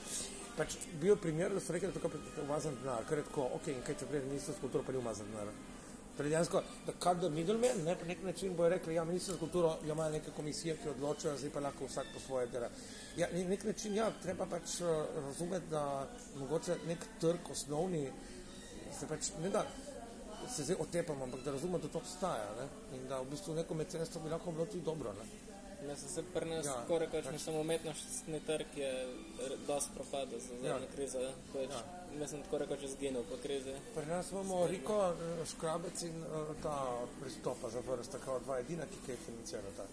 pač bil primer, da so rekli, da je tako umazan denar, ker je tako, ok, in kaj če prije ministrstvo za kulturo, pa ni umazan denar. Torej dejansko, da kar da middleman, ne, po nek način bojo rekli, ja, ministrstvo za kulturo ja, ima neke komisije, ki odločajo, zdaj pa lahko vsak po svoje dela. Ja, na nek način, ja, treba pač uh, razumeti, da mogoče nek trg osnovni, se pač ne da, se zdaj otepamo, ampak da razumemo, da to obstaja ne? in da v bistvu neko mecenstvo bi lahko bilo tudi dobro. Ne? Mislim, se pri nas Ja, tako rekoč, pač- mislim, umetnostni trg je dosti propadel za zadnjo Ja. krizo. ja. Pač, Ja. Mislim, tako rekoč izginil po krizi. Pri nas imamo Riko, eh, Škrabec in eh, ta pristopa za vrsta, kao dva edina, ki kaj financirata.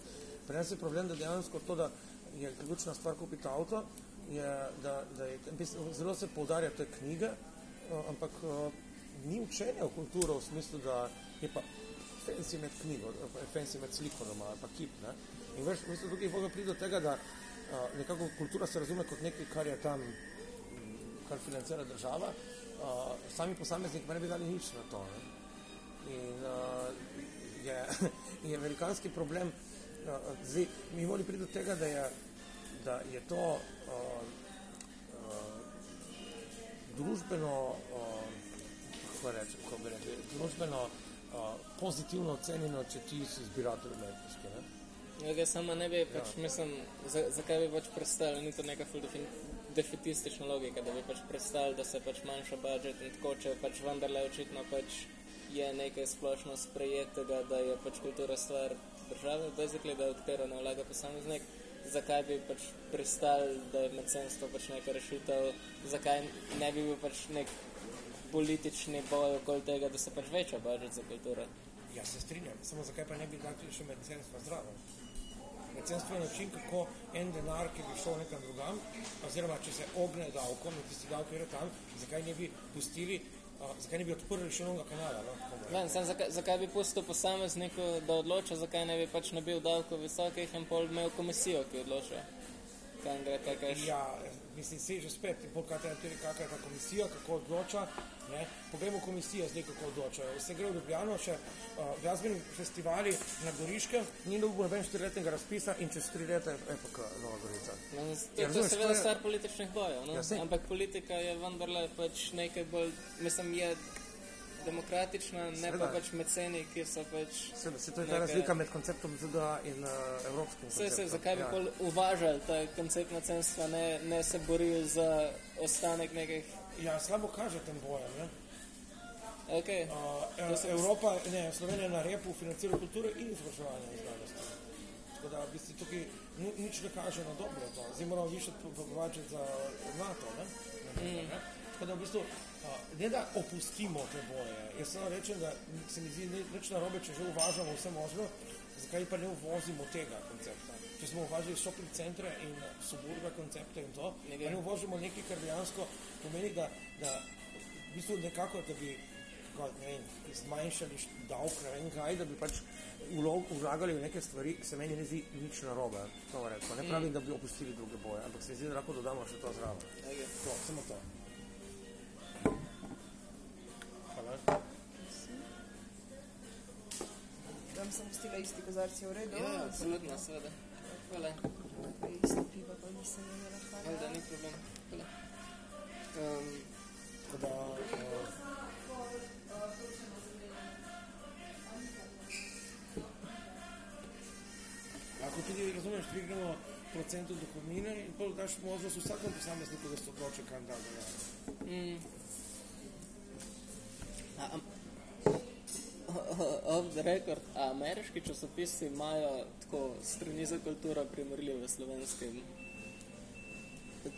Pri nas je problem, da dejansko to, da je ključna stvar kupiti avto, je, da, da je, zelo se poudarja te knjige, eh, ampak ni učenja v kulturo v smislu, da je pa fancy med knjigo, fancy med sliko doma ali pa kip. Ne? In veš, v bistvu tukaj Boga pride do tega, da eh, nekako kultura se razume kot nekaj, kar je tam kar financira država, uh, sami posamezniki pa ne bi dali nič na to. Ne? In uh, je, je velikanski problem, uh, zdaj, mi moramo priti do tega, da je, da je to uh, uh, družbeno, uh, kako, reč, kako bi rekli, družbeno uh, pozitivno ocenjeno, če ti si zbiratelj umetniške. Ne? Ja, samo ne bi, pač, ja. mislim, za, zakaj bi pač prestali, ni to neka ful defin, defetistična logika, da bi pač prestali, da se pač manjša budžet in tako, če pač vendarle očitno pač je nekaj splošno sprejetega, da je pač kultura stvar države, basically, da je katero ne vlaga posameznik, zakaj bi pač pristali, da je mecenstvo pač neka rešitev, zakaj ne bi bil pač nek politični boj okoli tega, da se pač veča budžet za kulturo. Ja, se strinjam, samo zakaj pa ne bi dali še mecenstva zraven? Mecenstvo je način, kako en denar, ki bi šel nekam drugam, oziroma če se ogne davkom in tisti davki gre tam, zakaj ne bi pustili, uh, zakaj ne bi odprli še novega kanala? No? Vem, sam, zakaj, zakaj bi pustil posamezniku, da odloča, zakaj ne bi pač nabil davkov visokih in pol imel komisijo, ki odloča. kam gre ta kaš. Ja, mislim, se že spet, in pol kakšna je tudi kakšna je ta komisija, kako odloča. Ne? Poglejmo komisijo zdaj, kako odločajo. Vse gre v Ljubljano, še uh, glasbeni festivali na Goriškem, ni dobil noben štiriletnega razpisa in čez tri leta je EPK Nova Gorica. No, to, Ja, to je seveda stvar političnih bojev, no? Ja, saj. ampak politika je vendarle pač nekaj bolj, mislim, je demokratična, ne pa Seveda. pač meceni, ki so pač. Se, se to je ta Neka- razlika med konceptom ZDA in uh, evropskim Vse, vse, zakaj bi ja. pol uvažali ta koncept nacenstva, ne, ne se borili za ostanek nekih. Ja, slabo kaže tem bojem. Ne? Okay. Uh, To se- Evropa, ne, Slovenija na repu financira kulturo in izobraževanje in znanost. Tako da v bistvu tukaj ni, nič ne kaže na dobro to. Zdaj moramo više pogovarjati za NATO. Ne? Mm. Ne? Tako da v bistvu uh, ne da opustimo te boje. Jaz samo rečem, da se mi zdi ni- nič narobe, če že uvažamo vse možno, zakaj pa ne uvozimo tega koncepta. Če smo uvažali shopping centre in suburbe koncepte in to, Ne pa vem. ne uvozimo nekaj, kar dejansko pomeni, da, da v bistvu nekako, da bi kako, ne vem, zmanjšali davek, ne vem kaj, da bi pač vlo- vlagali v neke stvari, se meni ne zdi nič narobe. Ne pravim, da bi opustili druge boje, ampak se mi zdi, da lahko dodamo še to zraven. Okay. To, samo to. Tam sem pustila isti kozarci v redu. Ja, absolutno, seveda. Hvala. Isto pivo pa nisem imela. Hvala. Hvala, ni problem. Hvala. Um, Tako da, uh, lahko tudi, razumeš, dvignemo procentu dohodnine in pol daš možnost vsakemu posamezniku, da se odloči, kam da denar. mm. Off the record, a ameriški časopisi imajo tako strani za kulturo primerljive slovenskim.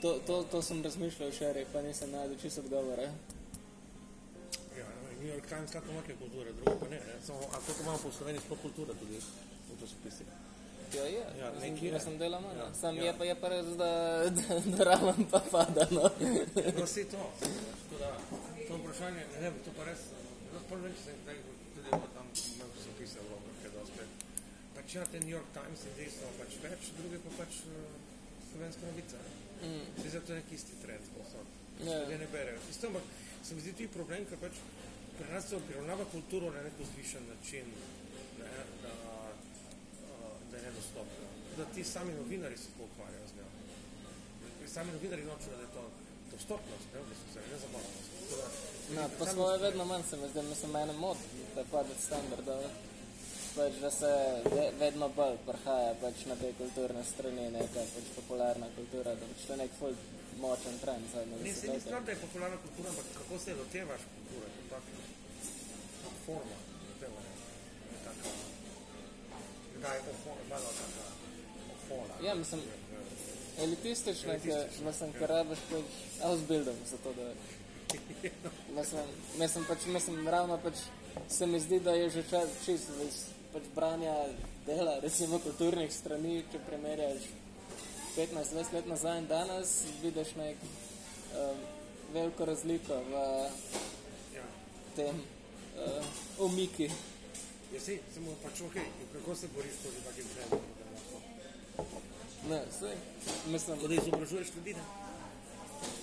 To, to, to sem razmišljal včeraj, pa nisem najdel čisto odgovora. Ja, New York Times lahko ima kaj kulture, drugo pa ne. ne. Samo, a koliko imamo po Sloveniji sploh kulture tudi v časopisih? Ja, je. Ja, nekje je. Sem delal manj. Ja, Ja, Sam ja. je pa, je pa res, da, da, da raven pa pada. No. No, si to. Tako da, to vprašanje, ne vem, to pa res, ne vem, če sem kdaj tudi v tam sem pisal v Evropi, kaj dosti. Pač ja, te New York Times in desno pač več, druge pa pač uh, slovenska novica. Ne? Mm. Se da je nek isti trend, posod. Ja. Ljudje ne berejo. Isto, ampak se mi zdi tudi problem, ker pač pri nas se obravnava kulturo na nek vzvišen način, ne, da, uh, da je nedostopna. Da ti sami novinari se to ukvarjajo z njo. Sami novinari nočejo, da je to dostopnost, ne, da se ne. Tako da, No, po sami svoje so- vedno manj se mi zdi, mislim, mene mod, da pade standardov. Pač, da se ve, vedno bolj prihaja pač na te kulturne strani, neka pač popularna kultura, da pač to je nek ful močen trend zadnje Ne, se ni desetletja. stvar, da je popularna kultura, ampak kako se lotevaš kulture, kot taka forma lotevanja. je taka, Da je ohona, malo taka ohona. Ja, mislim, elitistična, ki Elitistična, mislim, ker rabiš pač ausbildung za to, da mislim, mislim, pač, mislim, ravno pač se mi zdi, da je že čas čisto iz pač branja dela, recimo kulturnih strani, če primerjaš 15-20 let nazaj in danes, vidiš nek um, veliko razliko v Ja. tem uh, omiki. Ja, si, samo pač ok, kako se boriš proti takim trendom? Ne, sej, mislim, Tako da izobražuješ ljudi, ne?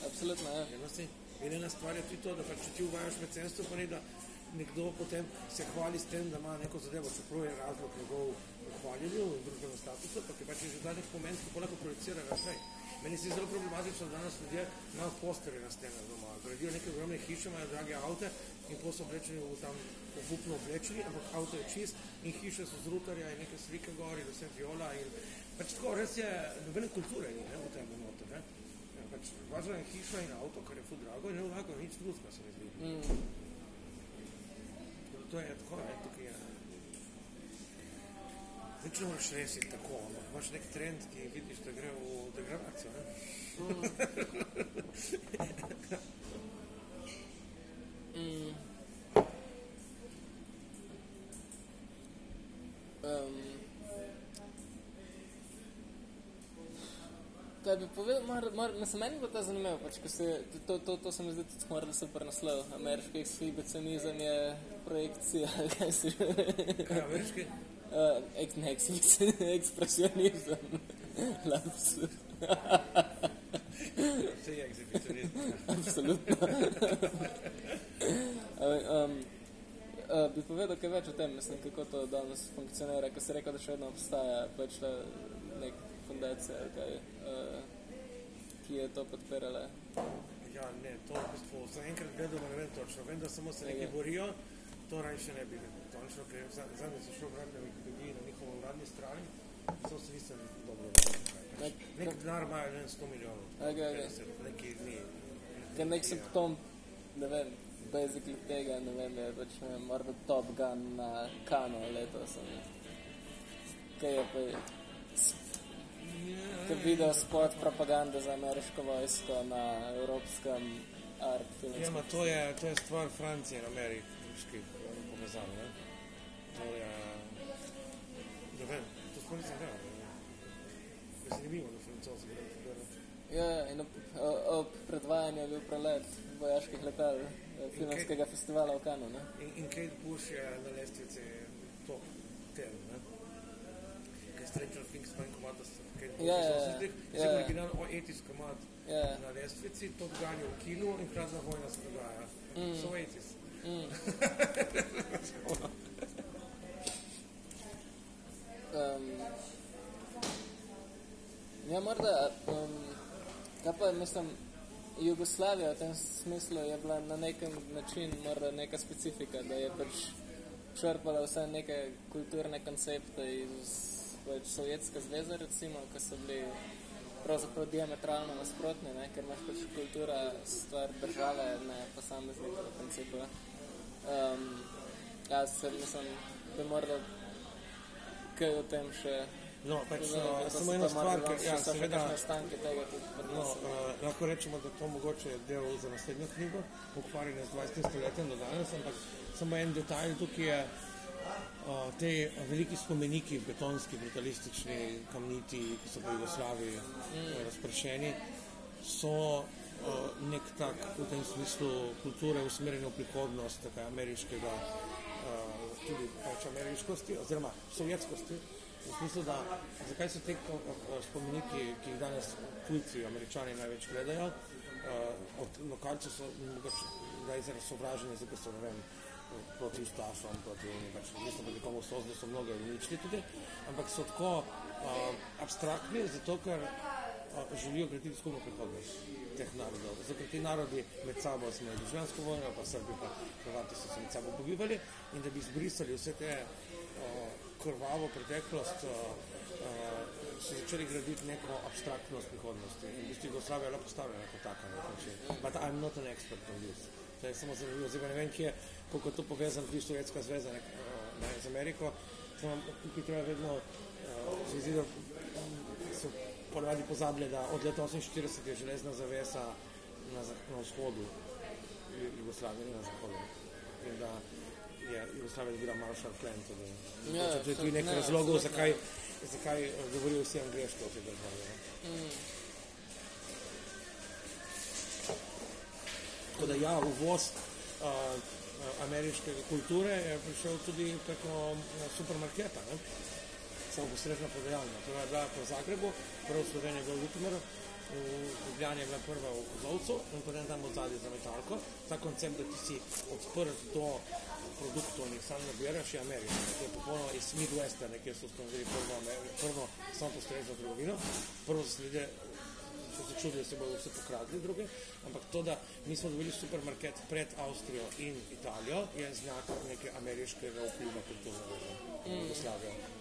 absolutno, ja. Eno si. In ena stvar je tudi to, da pač, če ti uvajaš mecenstvo, pa ne da nekdo potem se hvali s tem, da ima neko zadevo, čeprav je razlog njegov hvaljenju in družbenem statusu, pa ti pač je že danih pomen, kako lahko projicira naprej. Meni se zdi zelo problematično, da danes ljudje imajo posterje na stenah doma, gradijo neke ogromne hiše, imajo drage avte in potem so oblečeni v tam obupno oblečeni, ampak avto je čist in hiše so z rutarja in neke slike gor in vse viola in pač tako res je, nobene kulture ni ne, v tem noter, ne. Ja, pač važno je hiša in avto, kar je ful drago in ne vlagajo nič drugega, se mi zdi. Mm. To je tako, ne, tukaj je. Nič ne moreš rešiti tako, ampak imaš nek trend, ki vidiš, da gre v degradacijo. Ne? Mm. Um, kaj bi povedal, mar, mar, mislim, meni bo to zanimivo, pač, ko se, to, to, to se mi zdi tudi skoraj super naslov. Ameriški ekshibicionizem je projekcija, kaj se že... Kaj, ameriški? Uh, ek, ne, ekspresionizem. Lapsus. Vse je. Absolutno. um, uh, bi povedal kaj več o tem, mislim, kako to danes funkcionira, ko si rekel, da še vedno obstaja pač ta nek fundacija, ali kaj, uh, ki je to podpirala. Ja, ne, to v bistvu sem enkrat gledal, ne vem točno. Vem, da samo se neki Ja. borijo, to raje še ne bi točno, ker zadnji sem šel brati na Wikipediji na njihovo uradni strani, to se nisem dobro razumel. Nek- denar imajo, ne vem, 100 milijonov. Okej, okej. 50, Neki ni. Ker nek simptom, ne vem, basically tega, ne vem, je pač, ne vem, morda Top Gun na Kano letos. ali Kaj je pa, kaj video spot propagande za ameriško vojsko na evropskem art Ja, filmskem. ma to je, to je stvar Francije in ameriških povezav, ne? To je, ne vem, to sploh nisem. Je zanimivo, da francozi delati. Ja, in ob, ob predvajanju je bil prelet vojaških letal eh, filmskega festivala v Kanu, ne? In, in Kate Bush je na lestvici top ten, ne? Ker Stranger Things manj komata s Ja. ja. Ja. Zelo originalen o etis komat Ja. na lestvici, Top Gun je v kinu in hladna vojna se dogaja. Mm. So etis. Um, ja, morda, um, kaj pa mislim, Jugoslavija v tem smislu je bila na nekem način morda neka specifika, da je pač črpala vse neke kulturne koncepte iz pač Sovjetske zveze, recimo, ki so bili pravzaprav diametralno nasprotni, ne, ker imaš pač kultura stvar države, ne posameznika v principu. Um, jaz se mislim, da morda kaj o tem še No, pač to samo ena pa stvar, ker ja, še seveda, tega no, uh, lahko rečemo, da to mogoče je del za naslednjo knjigo, ukvarjanje z 20. stoletjem do danes, ampak samo en detajl tukaj je, te veliki spomeniki, betonski, brutalistični, kamniti, ki so po Jugoslaviji mm. razpršeni, so nek tak v tem smislu kulture usmerjene v prihodnost, tako ameriškega, tudi pač ameriškosti, oziroma sovjetskosti. V smislu, da zakaj so te spomeniki, ki jih danes tujci, američani največ gledajo, od lokalcev so mogoče da izraz sovraženi, zato ker so, ne vem, proti Ustašom, proti oni, pač niso bili komu da so mnoge uničili tudi, ampak so tako uh, abstraktni, zato ker uh, želijo graditi skupno prihodnost teh narodov. Zato ker ti narodi med sabo smo državljansko vojno, pa Srbi pa Hrvati so se med sabo pobivali in da bi izbrisali vse te uh, krvavo preteklost, uh, uh, so začeli graditi neko abstraktnost prihodnosti. In v bistvu Jugoslavija je bila postavljena kot taka na nek način. But I'm not an expert on this. Je samo. Zdaj pa ne vem, kje, koliko je to povezano z Sovjetska zveza ne, ne, z Ameriko. Samo tukaj treba vedno, uh, se zdi, da so ponavadi pozabili, da od leta 48 je železna zavesa na, na vzhodu Ju- Jugoslavije, ne na zahodu. In da je Jugoslavija dobila Marshall Plan. Tudi. Ja, Ja, to je tudi nek ne, razlogov, zakaj, zakaj eh, govorijo vsi angliško v tej državi. ne. Tako da ja, uvoz uh, ameriške kulture je prišel tudi preko uh, supermarketa, ne? samo postrežna prodajalna. Prva je bila po Zagrebu, prva v Sloveniji je bila v Ljutomeru, v Ljubljani je bila prva v Kozovcu in potem tam od zadaj za metalko. Ta koncept, da ti si odprt do produktov in sam nabiraš, je ameriški. To je popolnoma iz Midwesta, nekje so ustanovili prvo, prvo samo postrežno trgovino. Prvo so ljudje so se čudili, da se bodo vse pokradli druge, ampak to, da mi smo dobili supermarket pred Avstrijo in Italijo, je znak neke ameriškega vpliva kulturnega v Jugoslavijo.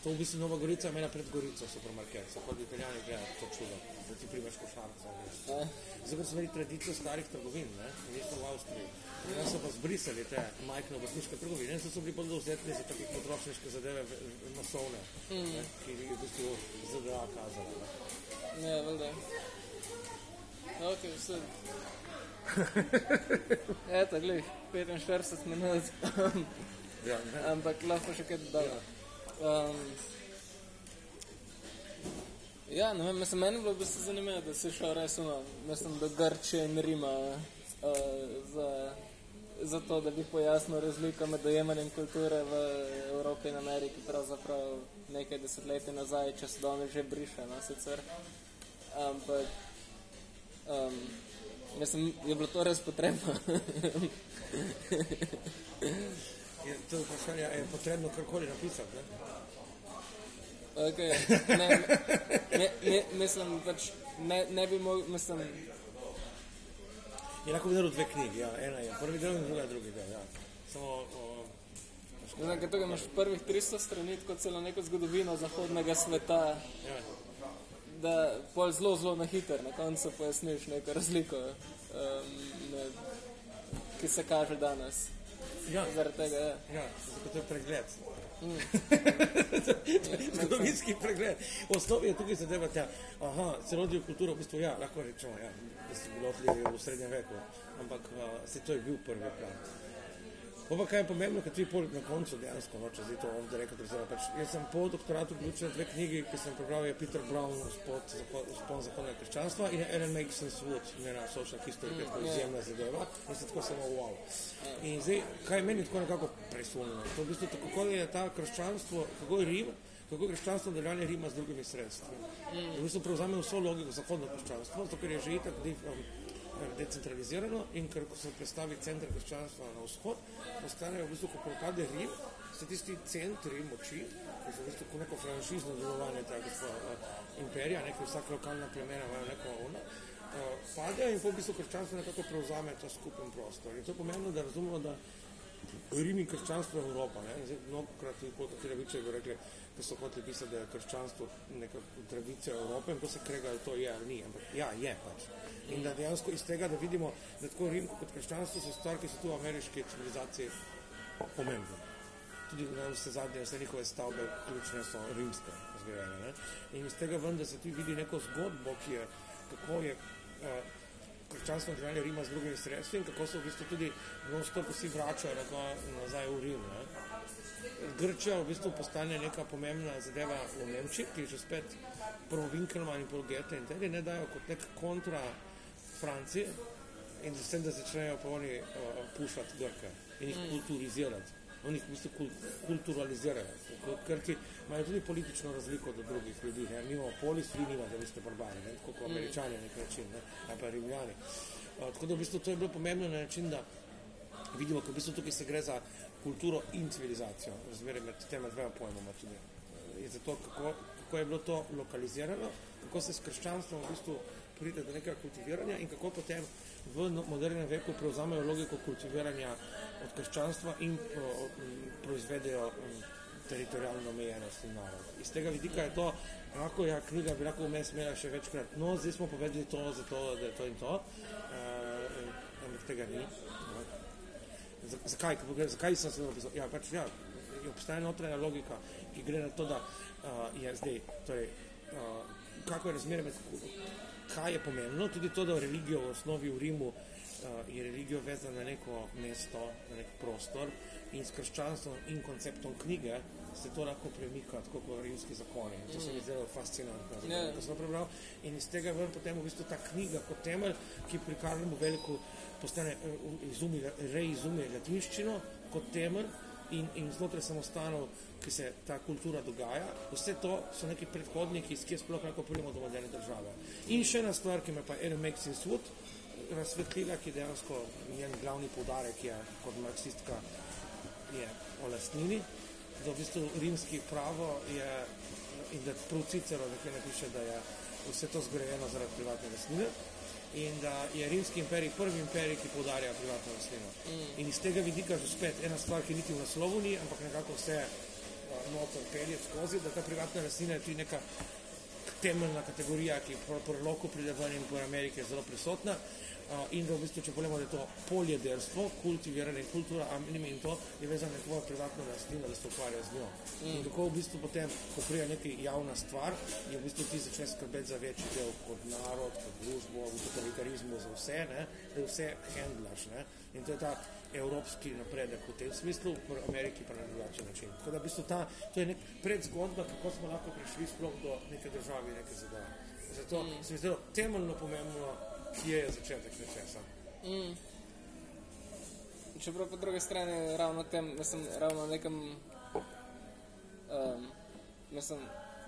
To v bistvu Nova Gorica je imela pred Gorico supermarket, so pa italijani gledali to čudo, da ti primeš. Ja. Zato ker so imeli tradicijo starih trgovin, ne, nismo v Avstriji. In so pa zbrisali te majhne obrtniške trgovine in so, so bili bolj dovzetni za take potrošniške zadeve, masovne, ne, ki jih je v bistvu ZDA kazala. Ne. Ne, valjda. Ok, vse. Eto, glej, 45 minut, Ja, ne. ampak lahko še kaj dodamo. Um, ja, ne vem, mislim, meni je bilo v bistvu zanimivo, da si šel res ono, mislim, do Grčije in Rima uh, za, za to, da bi pojasnil razliko med dojemanjem kulture v Evropi in Ameriki, pravzaprav nekaj desetletij nazaj, če se danes že briše, no, sicer. Ampak, um, mislim, je bilo to res potrebno. Je to vprašanje, je potrebno karkoli napisati, ne? Okay. Ne, ne, ne, mislim, pač ne, ne bi mogel, mislim, Je lahko videl dve knjigi, ja, ena je prvi del in druga je drugi del, ja. Samo, o, ne znam, kaj tukaj imaš prvih 300 strani, kot celo neko zgodovino zahodnega sveta, ja. da pol zelo, zelo na hiter, na koncu pojasniš neko razliko, um, med, ki se kaže danes. Ja, Zaradi tega, ja. ja, zato to je pregled. Zgodovinski pregled. V osnovi je tukaj zadeva ta, aha, celotno kulturo, v bistvu ja, lahko rečemo, ja, da so bili odlivi v srednjem veku, ampak uh, se to je bil prvi plan. Pa pa kaj je pomembno, kad ti pol na koncu dejansko, če zdaj to ovdje da pač, jaz sem po doktoratu vključil dve knjigi, ki sem prebral, je Peter Brown, Spod, Spon zahodnega krščanstva in Ellen Makeson's Wood, njena social history, ki je tako izjemna zadeva, in sem tako samo wow. In zdaj, kaj je meni tako nekako presunjeno, to v bistvu tako, kako je ta krščanstvo, kako je Rim, kako je krščanstvo nadaljanje Rima z drugimi sredstvi. V bistvu prevzame vso logiko zahodno krščanstvo, zato ker je že itak um, decentralizirano in ker se predstavi center krščanstva na vzhod, postanejo v bistvu, ko propade Rim, se tisti centri moči, ki so v bistvu neko franšizno delovanje tega uh, imperija, nekaj vsaka lokalna plemena imajo neko ono, uh, padejo in po v bistvu krščanstvo nekako prevzame ta skupen prostor. In to pomeni, da razumemo, da Rim in krščanstvo je Evropa. Ne? Zdaj, mnogokrat tudi kot Kireviče bi rekli, da so hoteli pisati, da je krščanstvo neka tradicija Evrope in to se krega, da to je ali ni. Ampak ja, je pač. In da dejansko iz tega, da vidimo, da tako Rim kot krščanstvo so stvari, ki so tu v ameriški civilizaciji pomembne. Tudi na vse zadnje, vse njihove stavbe, ključne so rimske zgrajene. In iz tega ven, da se tu vidi neko zgodbo, ki je, kako je uh, krščanstvo držanje Rima z drugimi sredstvi in kako se v bistvu tudi non-stop vsi vračajo nazaj, nazaj v Rim. Ne. Grčija v bistvu postane neka pomembna zadeva v Nemčiji, ki je že spet prvo Winkelmann in prvo Goethe in tedi ne dajo kot nek kontra Franciji in s tem, da začnejo pa oni uh, pušati Grke in jih kulturizirati. Oni v bistvu kul kulturalizirajo, ker ti imajo tudi politično razliko do drugih ljudi. Ne? Mi imamo polis, vi nimate, vi ste barbari, ne? tako kot američani na nek način, ne? ali pa rimljani. Uh, tako da v bistvu to je bilo pomembno na način, da vidimo, kako v bistvu tukaj se gre za kulturo in civilizacijo, razmerje med tema dvema pojmoma tudi. Je zato, kako, kako je bilo to lokalizirano, kako se s krščanstvom v bistvu pride do nekega kultiviranja in kako potem v modernem veku prevzamejo logiko kultiviranja od krščanstva in pro, proizvedejo teritorijalno omejenost in narod. Iz tega vidika je to, lahko ja, knjiga bi lahko vmes imela še večkrat, no, zdaj smo povedali to, zato, da je to in to, uh, ampak tega ni. No. Zakaj? Zakaj sem se napisal? Ja, pač, ja, obstaja notranja logika, ki gre na to, da uh, je zdaj, torej, uh, kako je razmerje med kaj je pomembno, tudi to, da religijo v osnovi v Rimu uh, je religijo vezana na neko mesto, na nek prostor in s krščanstvom in konceptom knjige se to lahko premika, tako kot rimski zakoni. In to se mi zelo fascinantno, yeah. Ja. ko sem prebral. In iz tega ven potem v bistvu ta knjiga kot temelj, ki pri Karlu Veliku postane, izumi, reizumi latinščino kot temelj, in, in znotraj samostanov, ki se ta kultura dogaja. Vse to so neki predhodniki, ki sploh lahko pridemo do moderne države. In še ena stvar, ki me pa Aaron Maxis Wood razsvetlila, ki dejansko njen glavni poudarek je kot marksistka je o lastnini, da v bistvu rimski pravo je in da prav Cicero nekaj napiše, da je vse to zgrajeno zaradi privatne lastnine in da je rimski imperij prvi imperij, ki podarja privatno naslino. Mm. In iz tega vidika že spet ena stvar, ki niti v naslovu ni, ampak nekako vse noter pelje skozi, da ta privatna naslina je tudi neka temeljna kategorija, ki po proloku pride ven in po Ameriki je zelo prisotna. In da v bistvu, če poglemo, da je to poljedelstvo, kultiviranje kultura, anime in to je vezano na tvojo privatno rastlino, da se ukvarja z njo. Mm. In tako v bistvu potem, ko prija neka javna stvar, je v bistvu ti začne skrbeti za večji del kot narod, kot družbo, v totalitarizmu za vse, ne? da vse handlaš. Ne? In to je ta evropski napredek v tem smislu, v Ameriki pa na drugačen način. Tako da v bistvu ta, to je nek predzgodba, kako smo lahko prišli sploh do neke države, neke zadeve. Zato mm. se mi zdelo temeljno pomembno je začetek nečesa. Mm. Čeprav po drugi strani ravno tem, sem ravno nekem um, mislim,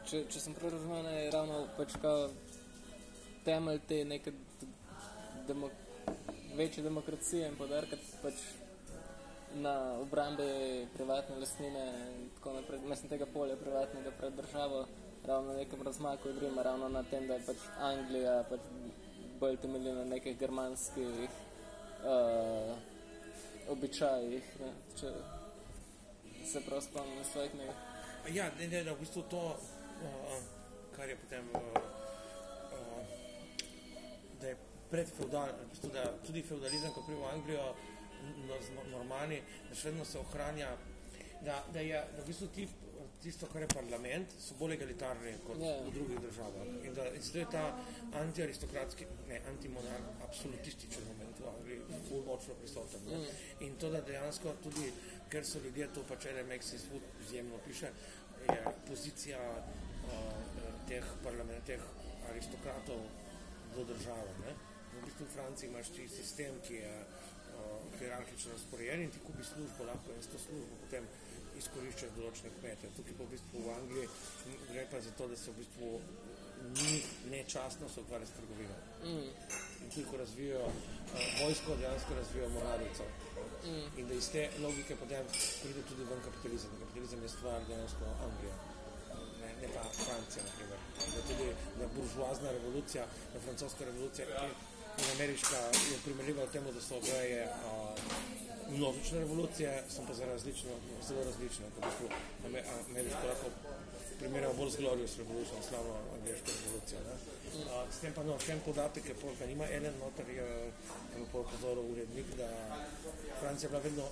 če, če sem prav razumel, je ravno pač kao temelj te neke d- demo, večje demokracije in podarkati pač na obrambe privatne lastnine in tako naprej, mislim tega polja privatnega pred državo, ravno na nekem razmaku od Rima, ravno na tem, da je pač Anglija pač bolj temelji na nekih germanskih uh, običajih, ne, če se prav spomnim svojih knjig. Ja, ne, ne, ne, v bistvu to, uh, kar je potem, uh, da je predfeudal, v bistvu, da tudi feudalizem, ko pride v Anglijo, no, normalni, da še vedno se ohranja, da, da je da v bistvu ti, tisto, kar je parlament, so bolj egalitarni kot Ja. v drugih državah. In da in je ta antiaristokratski, ne, antimonarh, absolutističen moment v Angliji ful močno prisoten. Ne? In to, da dejansko tudi, ker so ljudje to pač LMX Food izjemno piše, je pozicija uh, teh parlament, teh aristokratov do države. Ne? V bistvu v Franciji imaš ti sistem, ki je uh, hierarhično razporejen in ti kupi službo, lahko in s to službo potem izkoriščaš določene kmete. Tukaj pa v bistvu v Angliji gre pa za to, da se v bistvu ni nečastno se ukvarja s trgovino. Mm. In tudi ko razvijajo uh, vojsko, dejansko razvijajo moralico. Mm. In da iz te logike potem pride tudi ven kapitalizem. Kapitalizem je stvar dejansko Anglije ne, ne pa Francija, na primer. Da tudi da buržoazna revolucija, da francoska revolucija in ameriška je primerljiva v tem, da so oboje množične revolucije, so pa za različno, zelo različne. V bistvu ame- ameriško lahko primerjamo bolj z Glorious Revolution, slavno angliško revolucijo. Ne? A, s tem pa no, še en podatek, je pol, da nima enen noter, je je po pozoru urednik, da Francija je bila vedno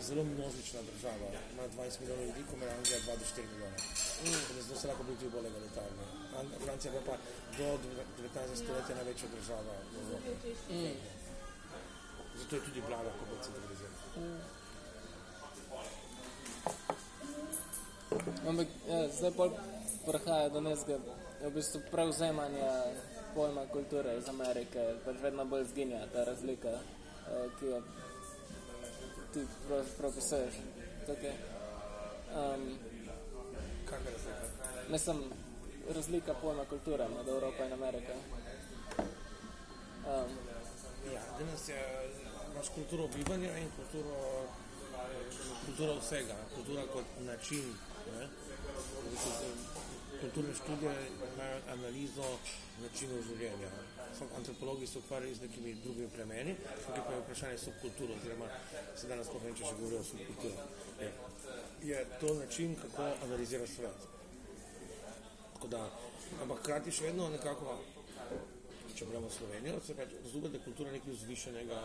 zelo množična država, ima 20 milijonov ljudi, ko ima Anglija 2 do 4 milijone. Mm. Zato se lahko bili tudi bolj egalitarni. An- Francija je bila pa do 19. stoletja največja država v Evropi. Mm. Zato je tudi vlada kot bolj centralizirana. Ampak ja, zdaj pa prihaja do nekega v bistvu prevzemanja pojma kulture iz Amerike, pač vedno bolj zginja ta razlika, eh, ki jo ti pravzaprav pisuješ. Tukaj. Um, je razlika? mislim, razlika pojma kulture med Evropo in Ameriko. Um, Ja, danes je, imaš kulturo bivanja in kulturo, kulturo vsega, kultura kot način. Ne? Kulturne študije imajo analizo načinov življenja. Antropologi se ukvarjajo z nekimi drugimi plemeni, tukaj pa je vprašanje subkulture, oziroma se danes sploh ne če že govorijo o subkulturi. Je, je to način, kako analiziraš svet. Tako da, ampak hkrati še vedno nekako če gremo v Slovenijo, se pač razume, da je kultura nekaj vzvišenega,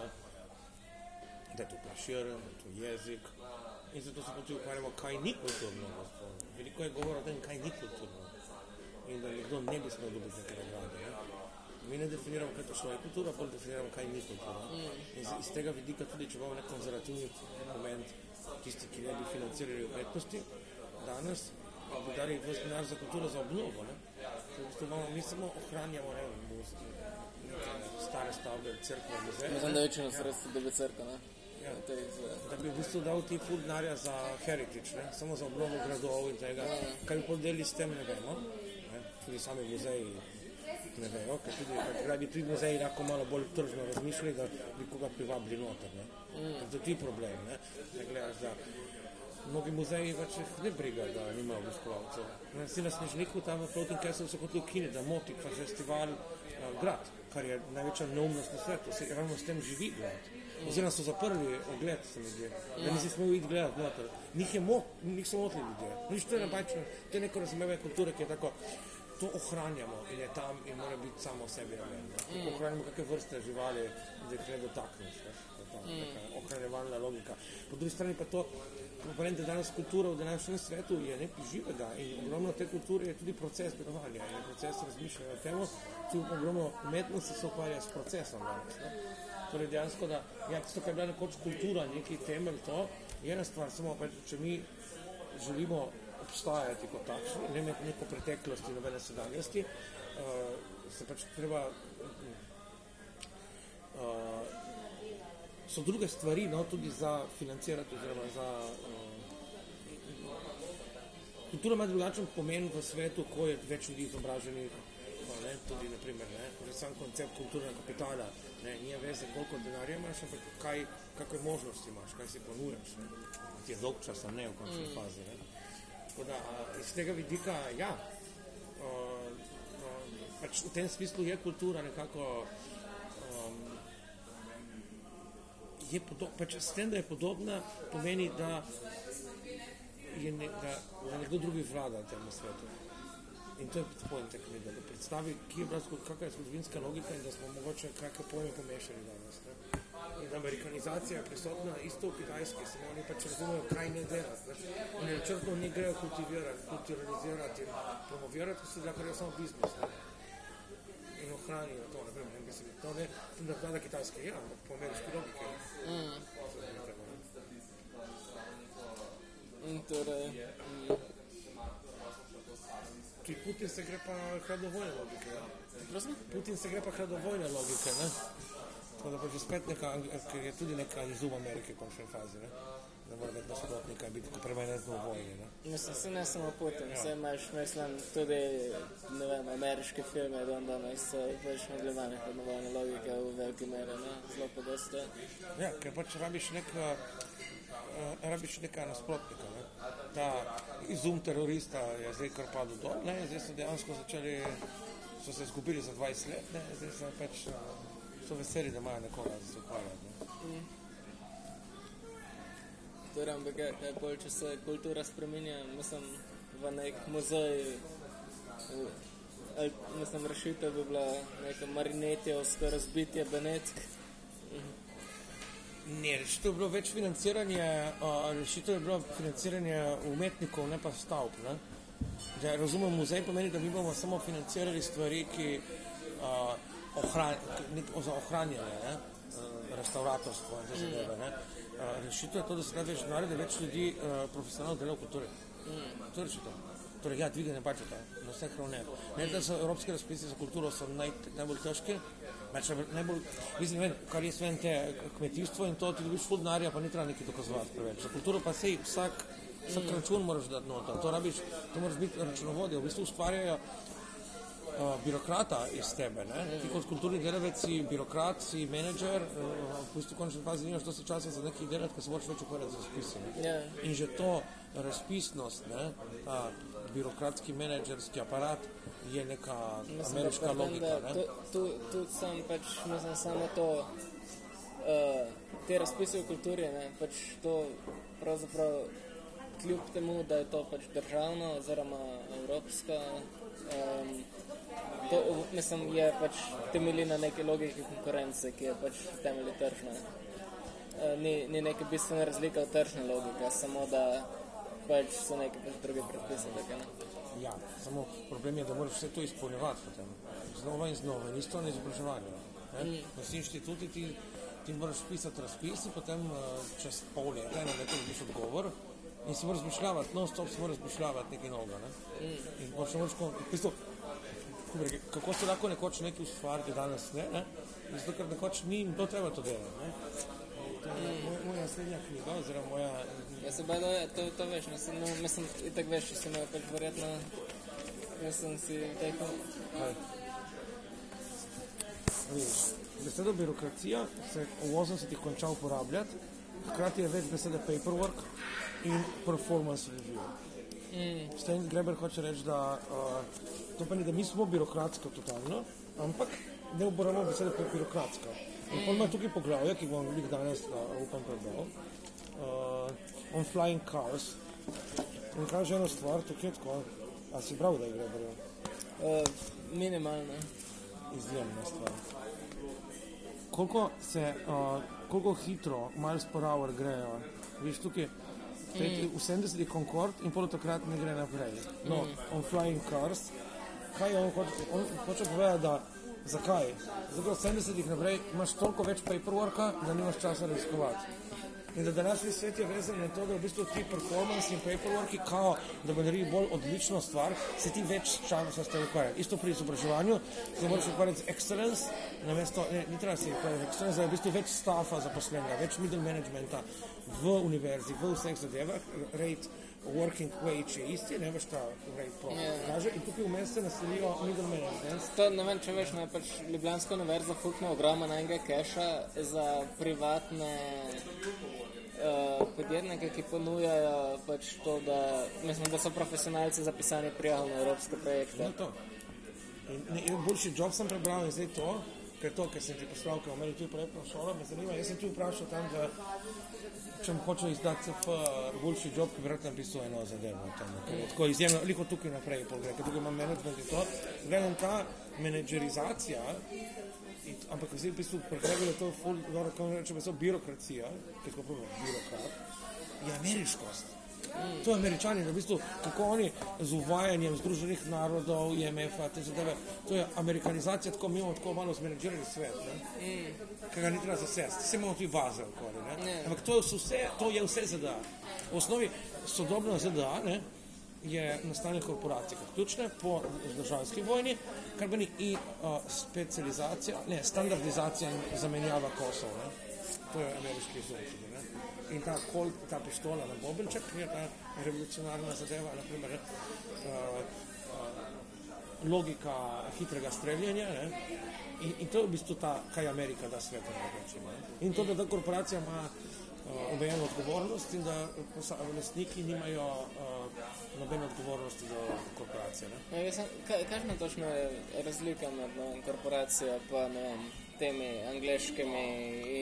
da je to plaširen, da je to jezik. In zato se potem ukvarjamo, kaj ni kulturno. Veliko je govora o tem, kaj ni kulturno. In da nekdo ne bi smel dobiti neke nagrade. Ne? Mi ne definiramo, kaj točno je kultura, bolj definiramo, kaj ni kultura. In z- iz tega vidika tudi, če imamo nek konzervativni moment, tisti, ki ne bi financirali umetnosti, danes bi dali ves denar za kulturo za obnovo. Imamo, mi samo ohranjamo ne, stare stavbe, crkve, muzeje. mislim, da večino sredstva dobi crkva, ne? Ja. Te da bi v bistvu dal ti ful denarja za heritage, ne? samo za obnovo gradov in tega. Kaj bi podelili s tem, ne vemo. Ne? Tudi sami muzeji ne vejo, ker tudi, ker bi tudi muzeji lahko malo bolj tržno razmišljali, da bi koga privabili noter. Ne? Mm. To je ti problem. Ne? Da gledaš, da mnogi muzeji pač jih ne briga, da nimajo obiskovalcev. Ne, Si na Snežniku tam v Floating Castle so hoteli ukiniti, da moti festival uh, grad, kar je največja neumnost na svetu. Se, ravno s tem živi grad. Oziroma so zaprli ogled, se mi zdi. Da nisi smel iti gledat noter. Njih je mo, njih so motili ljudje. Nič to je napačno, to je neko razumevanje kulture, ki je tako. To ohranjamo in je tam in mora biti samo sebi raven. Mm. Ohranjamo kakšne vrste živali, da jih ne dotakneš. neka Ohranjevalna logika. Po drugi strani pa to, komponente danes kulture v današnjem svetu je nekaj živega in ogromno te kulture je tudi proces delovanja in proces razmišljanja o tem, tudi ogromno umetnosti se ukvarja s procesom danes. Ne? Torej dejansko, da ja, tisto, kar je bila nekoč kultura, neki temelj, to je ena stvar, samo pa, če mi želimo obstajati kot takšni, ne imeti neko preteklost in nobene sedanjosti, uh, se pač treba. Uh, so druge stvari, no, tudi za financirati, oziroma za. Uh, kultura ima drugačen pomen v svetu, ko je več ljudi izobraženih. Ne, tudi, naprimer, ne, že sam koncept kulturnega kapitala, ne, nije veze, koliko denarja imaš, ampak kaj, kakve možnosti imaš, kaj si ponujaš. Ti je dolg čas, a ne v končni mm. fazi. Ne. Tako da, iz tega vidika, ja, a, pač v tem smislu je kultura nekako um, je podobna, pač s tem, da je podobna, pomeni, da je ne, da, da nekdo drugi vlada temu svetu. In to je point te knjige, da predstavi, kje je bila, kakva je zgodovinska logika in da smo mogoče kakšne pojme pomešali danes. Ne? In amerikanizacija je prisotna isto v Kitajski, samo oni pač razumejo, kaj ne delati. Ne? Oni načrtno ne grejo kultivirati, kulturalizirati in promovirati, ker se da kar je samo biznis. Ne? In ohranijo to, ne vem, ne mislim, to ne, to ne vlada Kitajske, ja, ampak po ameriški logiki. Mm. In torej, mm, Če Putin se gre pa hladovojne logike. Ja. Putin se gre pa hladovojne logike, ne? Tako da pa že spet neka, ker je tudi neka izum Amerike v končni fazi, ne? Da mora biti nasprotnika, biti kot permanentno v vojni, ne? Mislim, se ne samo Putin, vse imaš, mislim, tudi, ne vem, ameriške filme, da onda so pač nadaljevane hodnovane logike v veliki meri, ne, zelo pogosto. Ja, ker pač rabiš nek, uh, rabiš neka nasprotnika, ne? Ta izum terorista je zdaj kar padel dol, ne? Zdaj so dejansko začeli, so se izgubili za 20 let, ne? Zdaj so pač, uh, so veseli, da imajo nekoga za se ukvarjati, ne? Torej, ampak kaj, kaj bolj, če se kultura spremenja, mislim, v nek muzej, ali, mislim, rešitev bi bila neka marinetjevsko razbitje Benetk. Ne, rešitev je bilo več financiranje, uh, rešitev je bilo financiranje umetnikov, ne pa stavb. Ne? Da razumem, muzej pomeni, da mi bomo samo financirali stvari, ki uh, ohran, nek, za ohranjanje, ne? Uh, restauratorstvo in te zadeve. ne. Uh, rešitev je to, da se da več denarja, da več ljudi uh, profesionalno dela v kulturi. To je rešitev. Torej, ja, dviganje budžeta na vseh ravneh. Ne, da so evropske razpisi za kulturo naj, najbolj težki, pač najbolj, mislim, vem, kar je sve te kmetijstvo in to, ti dobiš ful denarja, pa ni treba nekaj dokazovati preveč. Za kulturo pa sej vsak, vsak račun moraš dati noter, to rabiš, to moraš biti računovodja, v bistvu ustvarjajo uh, birokrata iz tebe. Ne? Ti kot kulturni delavec si birokrat, si menedžer, uh, v bistvu končni fazi nimaš dosti časa za nekaj delati, ker se moraš več ukvarjati z razpisi. ne. Ja. In že to razpisnost, ne, ta birokratski menedžerski aparat je neka Mislim, ameriška da, logika. da Ne? tu, tu, tudi sam pač, mislim, samo to, uh, te razpise v kulturi, ne, pač to pravzaprav kljub temu, da je to pač državno oziroma evropska, um, to, mislim, je pač temelji na neki logiki konkurence, ki je pač temelji tržna. Uh, ni, ni neka bistvena razlika v tržni logiki, samo da pač so neke pač druge predpise. Take, ne. Ja, samo problem je, da moraš vse to izpolnjevati potem. Znova in znova, in isto na izobraževanju. Ne? Na vsi inštituti ti, ti moraš pisati razpis in potem uh, čez pol leta na nekaj dobiš odgovor in si moraš razmišljati, non stop si moraš razmišljati nekaj novega. Ne? In potem moraš, ko- v bistvu, kako, se lahko nekoč nekaj ustvariti danes, ne? ne? Zato, ker nekoč ni in to treba to delati. To je moja, moja naslednja knjiga, oziroma moja Ja, se baj, da je, to, to veš, mislim, no, mislim, itak veš, imel pač verjetno, mislim si rekel? Vidiš, beseda birokracija se v 80-ih konča uporabljati, hkrati je več besede paperwork in performance review. Mm. Stein Greber hoče reči, da uh, to pomeni, da mi smo birokratsko totalno, ampak ne uporabljamo besede pa birokratska. In mm. ima tukaj poglavje, ki bom jih danes, uh, upam, prebral, uh, on flying cars. In kaže eno stvar, tukaj je tako, a si prav, da je Greberjev? uh, minimalno. izjemna stvar. Koliko, se, uh, koliko hitro, miles per hour grejo, viš tukaj, tretji, v 70-ih Concord in pol takrat ne gre naprej. No, on flying cars, kaj je on hoče, on hoče povedati, da zakaj? Zato, ker v 70-ih naprej imaš toliko več paperworka, da nimaš časa raziskovati. In da današnji svet je vezan na to, da v bistvu ti performance in paperworki, kao, da bo naredil bolj odlično stvar, se ti več časa s tem ukvarjati. Isto pri izobraževanju, se moraš ukvarjati z excellence, namesto, ne, ni treba se ukvarjati z excellence, da je v bistvu več staffa zaposlenega, več middle managementa v univerzi, v vseh zadevah, rate working wage je isti, ne veš, ta rate profit Ja. kaže in tukaj vmes se naselijo middlemen. Ne? To, ne vem, če veš, ne, pač Ljubljanska univerza fukne ogromen enega keša za privatne uh, podjetnike, ki ponujajo pač to, da, mislim, da so profesionalci za pisanje prijav na evropske projekte. No, to. In, ne, in boljši job sem prebral in zdaj to, ker to, ker sem ti poslal, ker imeli tu projektno šolo, me zanima. Jaz sem tu vprašal tam, da če mu hoče izdati CF, boljši job, ki bi rad napisal eno zadevo. Tam, tako izjemno, liko tukaj naprej, pol gre, ker tukaj imam management in to. Gledam ta menedžerizacija, ampak zdaj v bistvu prekregali to kako rečem, so birokracija, tako prvo birokrat, je ameriškost. To je američani, v bistvu, kako oni z uvajanjem Združenih narodov, IMF-a, te zadeve, to je amerikanizacija, tako mi imamo tako malo zmenedžirani svet, ne? ki ga ni treba zasesti, vse imamo tudi baze okoli, ne? Ne. ampak to, vse, to je vse ZDA. V osnovi sodobna ZDA ne, je nastanek korporacij kot ključne po državski vojni, kar pomeni i uh, specializacija, ne, standardizacija in zamenjava kosov. Ne? To je ameriški izum. In ta, kol, ta pištola na Bobenček je ta revolucionarna zadeva, naprimer, uh, uh, logika hitrega streljanja. Ne? In, in to je v bistvu ta, kaj Amerika da svetu. Ne? In to, da ta korporacija ima uh, omejeno odgovornost in da lastniki nimajo uh, nobene odgovornosti do korporacije. Ne? Ja, sem- kaj- Kakšna točno je razlika med vem, korporacijo vem, temi angliškimi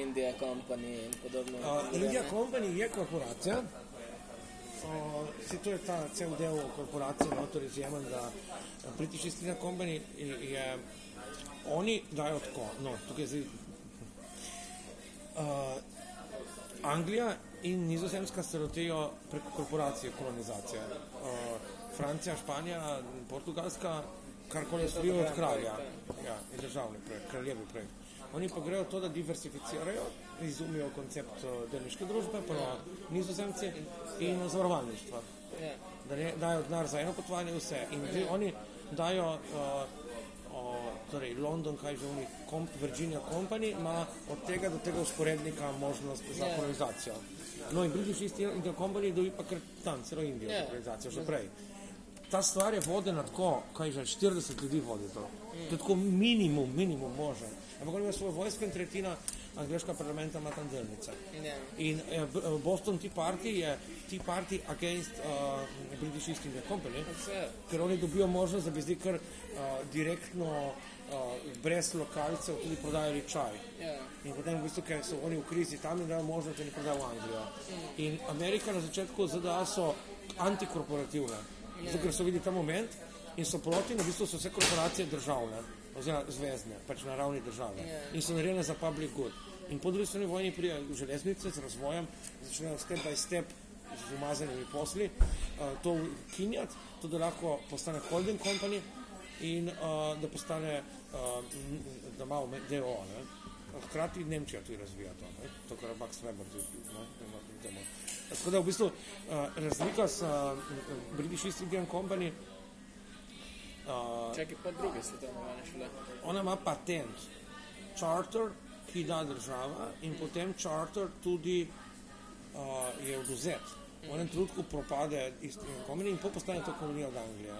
India Company in podobno? Uh, India Company je korporacija. Uh, si to je ta cel del korporacije, notor izjemen, da British East India Company je, je oni dajo tako, no, tukaj je zdaj uh, Anglija in Nizozemska se lotejo preko korporacije kolonizacije. Uh, Francija, Španija, Portugalska, karkoli so bili od kralja. Ja, je državni projekt, kraljevi projekt. Oni pa grejo to, da diversificirajo, izumijo koncept uh, delniške družbe, pa nizozemci in zavarovalništva. Ja. Da ne dajo denar za eno potovanje, vse. In zdaj oni dajo, uh, o, torej London, kaj že oni, komp, Virginia Company, ima od tega do tega usporednika možnost za Ja. kolonizacijo. No in British East India Company dobi pa kar tam, celo Indijo Ja. za kolonizacijo, že prej. Ta stvar je vodena tako, kaj že 40 ljudi vodi to. To je tako minimum, minimum možen. Ampak oni imajo svojo vojsko in tretjina angliška parlamenta ima tam delnice. Ja. In eh, eh, Boston Tea Party je Tea Party against uh, British East India Company, ker oni dobijo možnost, da bi zdaj kar uh, direktno uh, brez lokalcev tudi prodajali čaj. Ja. In potem, v bistvu, ker so oni v krizi, tam jim dajo možnost, da ne prodajo v Anglijo. In Amerika na začetku ZDA so antikorporativne, zato ker so videli ta moment in so proti, na bistvu so vse korporacije državne, oziroma zvezdne, pač na ravni države. Ja. In so narejene za public good. In po drugi strani vojni prijajo železnice z razvojem, začnejo step by step z umazanimi posli, uh, to ukinjati, to da lahko postane holding company in uh, da postane, uh, da ima DO. Ne? Hkrati Nemčija tudi razvija to, ne? to kar Max Weber tudi. Ne? Da ima tudi temo. Tako da v bistvu uh, razlika s uh, British East Indian Company, uh, Čakaj, pa druge svetovne vojne šele. ona ima patent, charter, ki da država in potem charter tudi uh, je oduzet. V enem trenutku propade Indian Company in postane to kolonija od Anglije.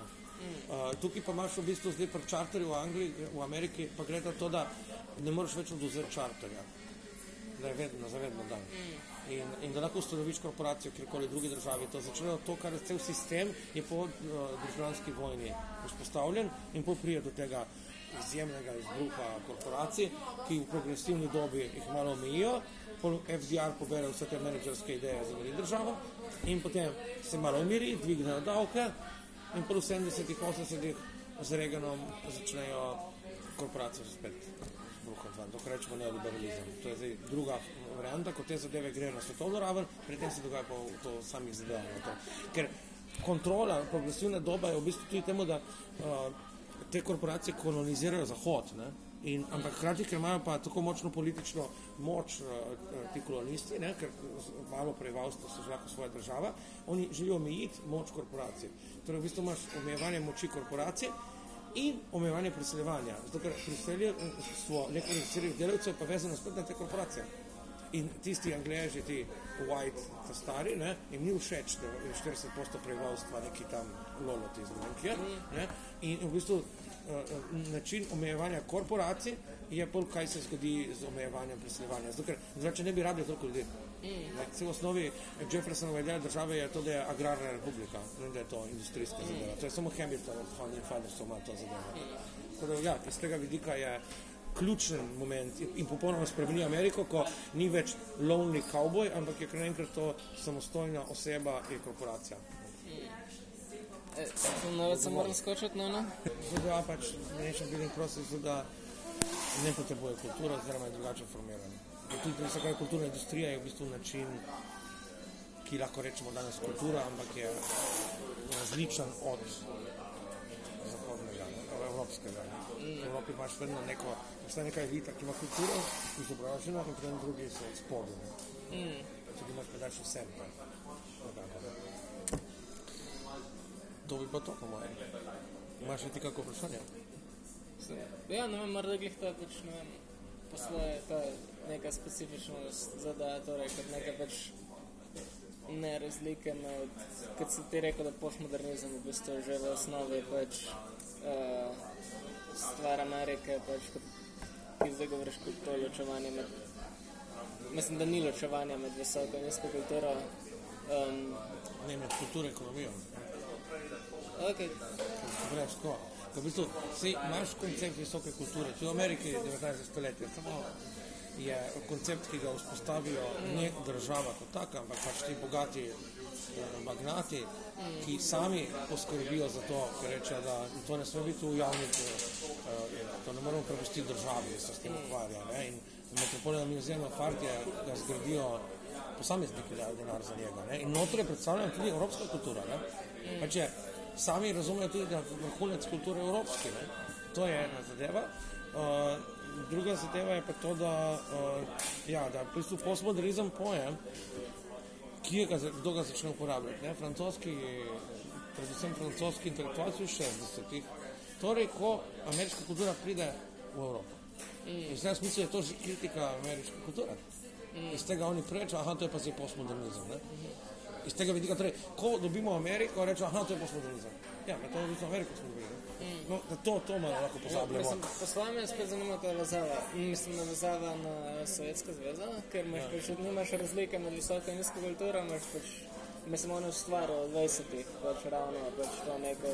Uh, tukaj pa imaš v bistvu zdaj pri čarterju v, Angliji, v Ameriki, pa gre za to, da ne moreš več oduzeti čarterja, da je vedno, zavedno dan. In, in da lahko ustanoviš korporacijo, kjerkoli drugi državi. To začne to, kar je cel sistem je po uh, državljanski vojni vzpostavljen in po prije do tega izjemnega izbruha korporacij, ki v progresivni dobi jih malo omejijo, FDR pobere vse te menedžerske ideje za državo in potem se malo umiri, dvignejo davke in po 70-ih, 80-ih z Reaganom začnejo korporacije že spet bruhati ven, to rečemo neoliberalizem. To je zdaj druga varianta, ko te zadeve grejo na svetovno raven, predtem se dogaja pa to samih zadev. na to. Ker kontrola progresivne doba je v bistvu tudi temu, da uh, te korporacije kolonizirajo Zahod. Ne? In, ampak hkrati, ker imajo pa tako močno politično moč uh, ti kolonisti, ne? ker malo prebivalstva so že lahko svoja država, oni želijo omejiti moč korporacij. Torej, v bistvu imaš omejevanje moči korporacij in omejevanje priseljevanja. Zato, ker priseljenstvo nekaj delavcev je pa vezano spet na te korporacije. In tisti Angleži, ti white, ta stari, ne, jim ni všeč, da je 40% prebivalstva neki tam loloti znotraj. Ne, in v bistvu uh, način omejevanja korporacij je bolj, kaj se zgodi z omejevanjem preseljevanja. Zato, ker drugače ne bi rabili toliko ljudi. Ne, se v osnovi Jeffersonova ideja države je to, da je agrarna republika, ne da je to industrijska zadeva. To je samo Hamilton, Founding Fathers, ima to zadevo. Tako da, ja, iz tega vidika je ključen moment in popolnoma spremeni Ameriko, ko ni več lonely cowboy, ampak je kar naenkrat to samostojna oseba, je korporacija. E, Nawet se moram skočiti na eno. Zadeva pač nation building process, da ne potrebuje kulture, oziroma je drugače formirana. In Tudi vsa kaj kulturna industrija je v bistvu način, ki lahko rečemo danes kultura, ampak je različen od zahodnega, ne, evropskega. Ne. V Evropi imaš vedno neko, obstaja neka elita, ki ima kulturo, izobražena in potem drugi so od spodaj. Mm. Če imaš pa daš vsem. pa. Nekako, ne. To bi pa to, po mojem. Imaš še ti kako vprašanje? Ja, ne vem, morda glih to pač, ne vem, po svoje ta neka specifičnost zada, torej kot neka pač ne razlike med, kot si ti rekel, da postmodernizem v bistvu je že v osnovi pač uh, stvar Amerike, pač kot ti zdaj govoriš kot to ločevanje med, mislim, da ni ločevanja med visoko in nizko kulturo. Um, Ne, med kulturo in ekonomijo. okay. Greš tako. Ko v bistvu si imaš koncept visoke kulture, tudi v Ameriki 19. stoletje, samo je koncept, ki ga vzpostavijo ne država kot taka, ampak pač ti bogati eh, magnati, ki sami poskrbijo za to, ker rečejo, da to ne sme biti v javnih, eh, to ne moramo prepustiti državi, da se s tem ukvarja. Ne? In metropolno muzeum Fartje ga zgradijo posamezniki dajo denar za njega. Ne? In notri je predstavljena tudi evropska kultura. Ne? Pač je, sami razumejo tudi, da je vrhunec kulture evropski. Ne? To je ena zadeva. Uh, druga zadeva je pa to, da, uh, ja, da v bistvu postmodernizem pojem, ki ga, za- kdo ga začne uporabljati. Ne? Francoski, predvsem francoski intelektualci v 60-ih. Torej, ko ameriška kultura pride v Evropo. Zdaj jaz mislim, da je to že kritika ameriške kulture. Iz tega oni prečo, aha, to je pa zdaj postmodernizem. Ne? Iz tega vidika, torej, ko dobimo Ameriko, rečemo, aha, to je postmodernizem. Ja, to je v bistvu Ameriko smo dobili. No, da to, to malo lahko pozabljamo. Mislim, po svojem me spet zanima ta vezava. Mislim, navezava na Sovjetsko zvezo, ker imaš ja. pač, nimaš razlike med visoko in nizko kulturo, imaš pač, mislim, ono stvar v 20-ih, pač ravno pač to neko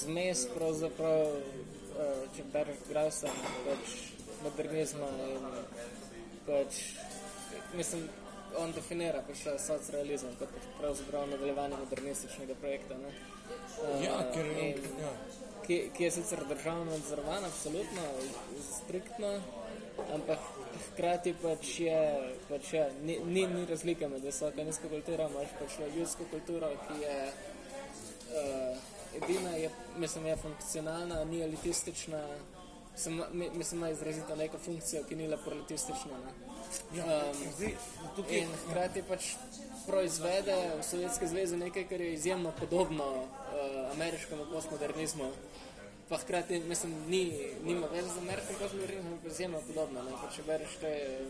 zmes, pravzaprav, eh, če bereš Grausa, pač modernizma in pač, mislim, on definira pač socrealizem kot pač pravzaprav nadaljevanje modernističnega projekta. Ne? Eh, Ja, ker in- ja. ki, ki je sicer državno nadzorovan, absolutno, striktno, ampak hkrati pač je, pač je ni, ni, ni razlike med visoko in nizko kulturo, imaš pač ljudsko kulturo, ki je uh, edina, je, mislim, je funkcionalna, ni elitistična, sem, mi, mislim, ima izrazito neko funkcijo, ki ni le politistična. Ne? Ja, Um, zdaj, tukaj, In hkrati pač proizvede v Sovjetski zvezi nekaj, kar je izjemno podobno uh, ameriškemu postmodernizmu. Pa hkrati, mislim, ni, nima veze z ameriškim postmodernizmom, ampak je izjemno podobno. Ne? Pa če bereš, to je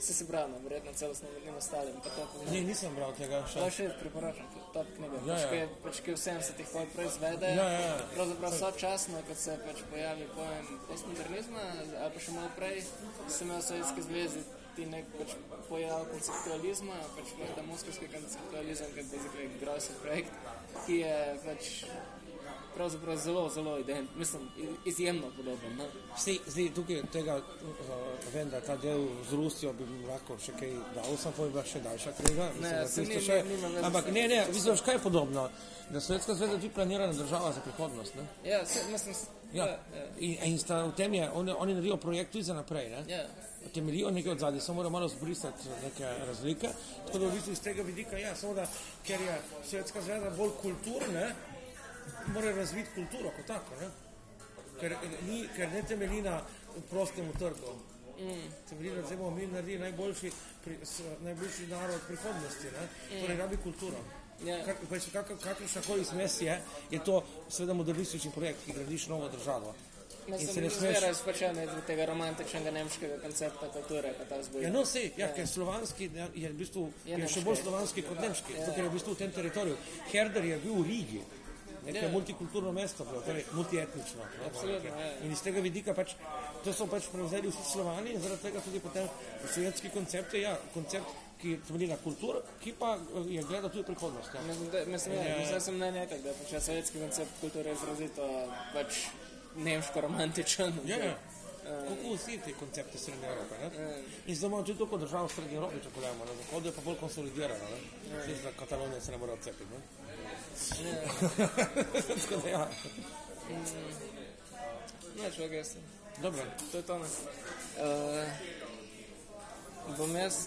vse se brano, verjetno celostno ostalim. Pa to pomeni. ne, nisem bral tega še. To še priporočam, top knjiga. Ja, pač, ja. ki je- pač, ki v 70-ih pol proizvede, Ja, ja, ja. pravzaprav sočasno, kot se pač pojavi pojem postmodernizma, ali pa še malo prej, se imel v Sovjetski zvezi ti nek pač pojav konceptualizma, pač ta moskovski konceptualizem, ki je grosen projekt, ki je pač pravzaprav zelo, zelo ident, mislim, izjemno podoben. No? Zdaj, zdaj tukaj tega, uh, vem, da ta del z Rusijo bi lahko še kaj dal, sem pa je bila še daljša mislim, da saj tisto ni- še, ni- veze ampak ne, ne, vidiš, kaj je podobno, da Sovjetska zveza tudi planirana država za prihodnost. Ne? Ja, se, mislim, Ja. ja, ja. In, in sta v tem je, oni, oni naredijo projekt tudi za naprej. Ne? ja. Temeljijo nekaj od zadnje, samo morajo malo zbrisati neke razlike. Tako da v bistvu iz tega vidika, ja, samo da, ker je Sovjetska zveza bolj kulturna, mora razviti kulturo kot tako. Ne? Ker, ni, ker ne temelji na prostem trgu. Mm. Temelji na tem, mi naredi najboljši, pri, najboljši narod prihodnosti, ne? torej rabi kulturo. Ja. Kak, pač, kak, kakršna koli zmes je, je to seveda modernistični projekt, ki gradiš novo državo. In se ne da smeš. je razpačeno iz tega romantičnega nemškega koncepta kulture, pa ta zboj. Ja, no, sej, ja, ker slovanski ja, je, v bistvu, Je je, še bolj slovanski kot nemški, zato ker je v bistvu v tem teritoriju. Herder je bil v Rigi, nekaj Ja. multikulturno mesto, bilo, torej multietnično. ne, Absolutno, ja. In iz tega vidika pač, to so pač prevzeli vsi slovani in zaradi tega tudi potem sovjetski koncept je, ja, koncept, ki temelji na kulturi, ki pa eh, je gledal tudi prihodnost. Ja. Mislim, da, mislim, Ja. ja. mislim, sem mnenja tak, da pač sovjetski koncept kulture je izrazito pač nemško romantičen. Ja, ja. Kako vsi ti koncepti Srednje Evrope. Ne? Ja. In zdaj imamo tudi toliko držav v Srednji Evropi, če pogledamo, na zahodu je pa bolj konsolidirano. Za Katalonijo se ne more odcepiti. Tako da ja. Ne, človek, jaz. Dobro. To je to. ne. Uh, bom jaz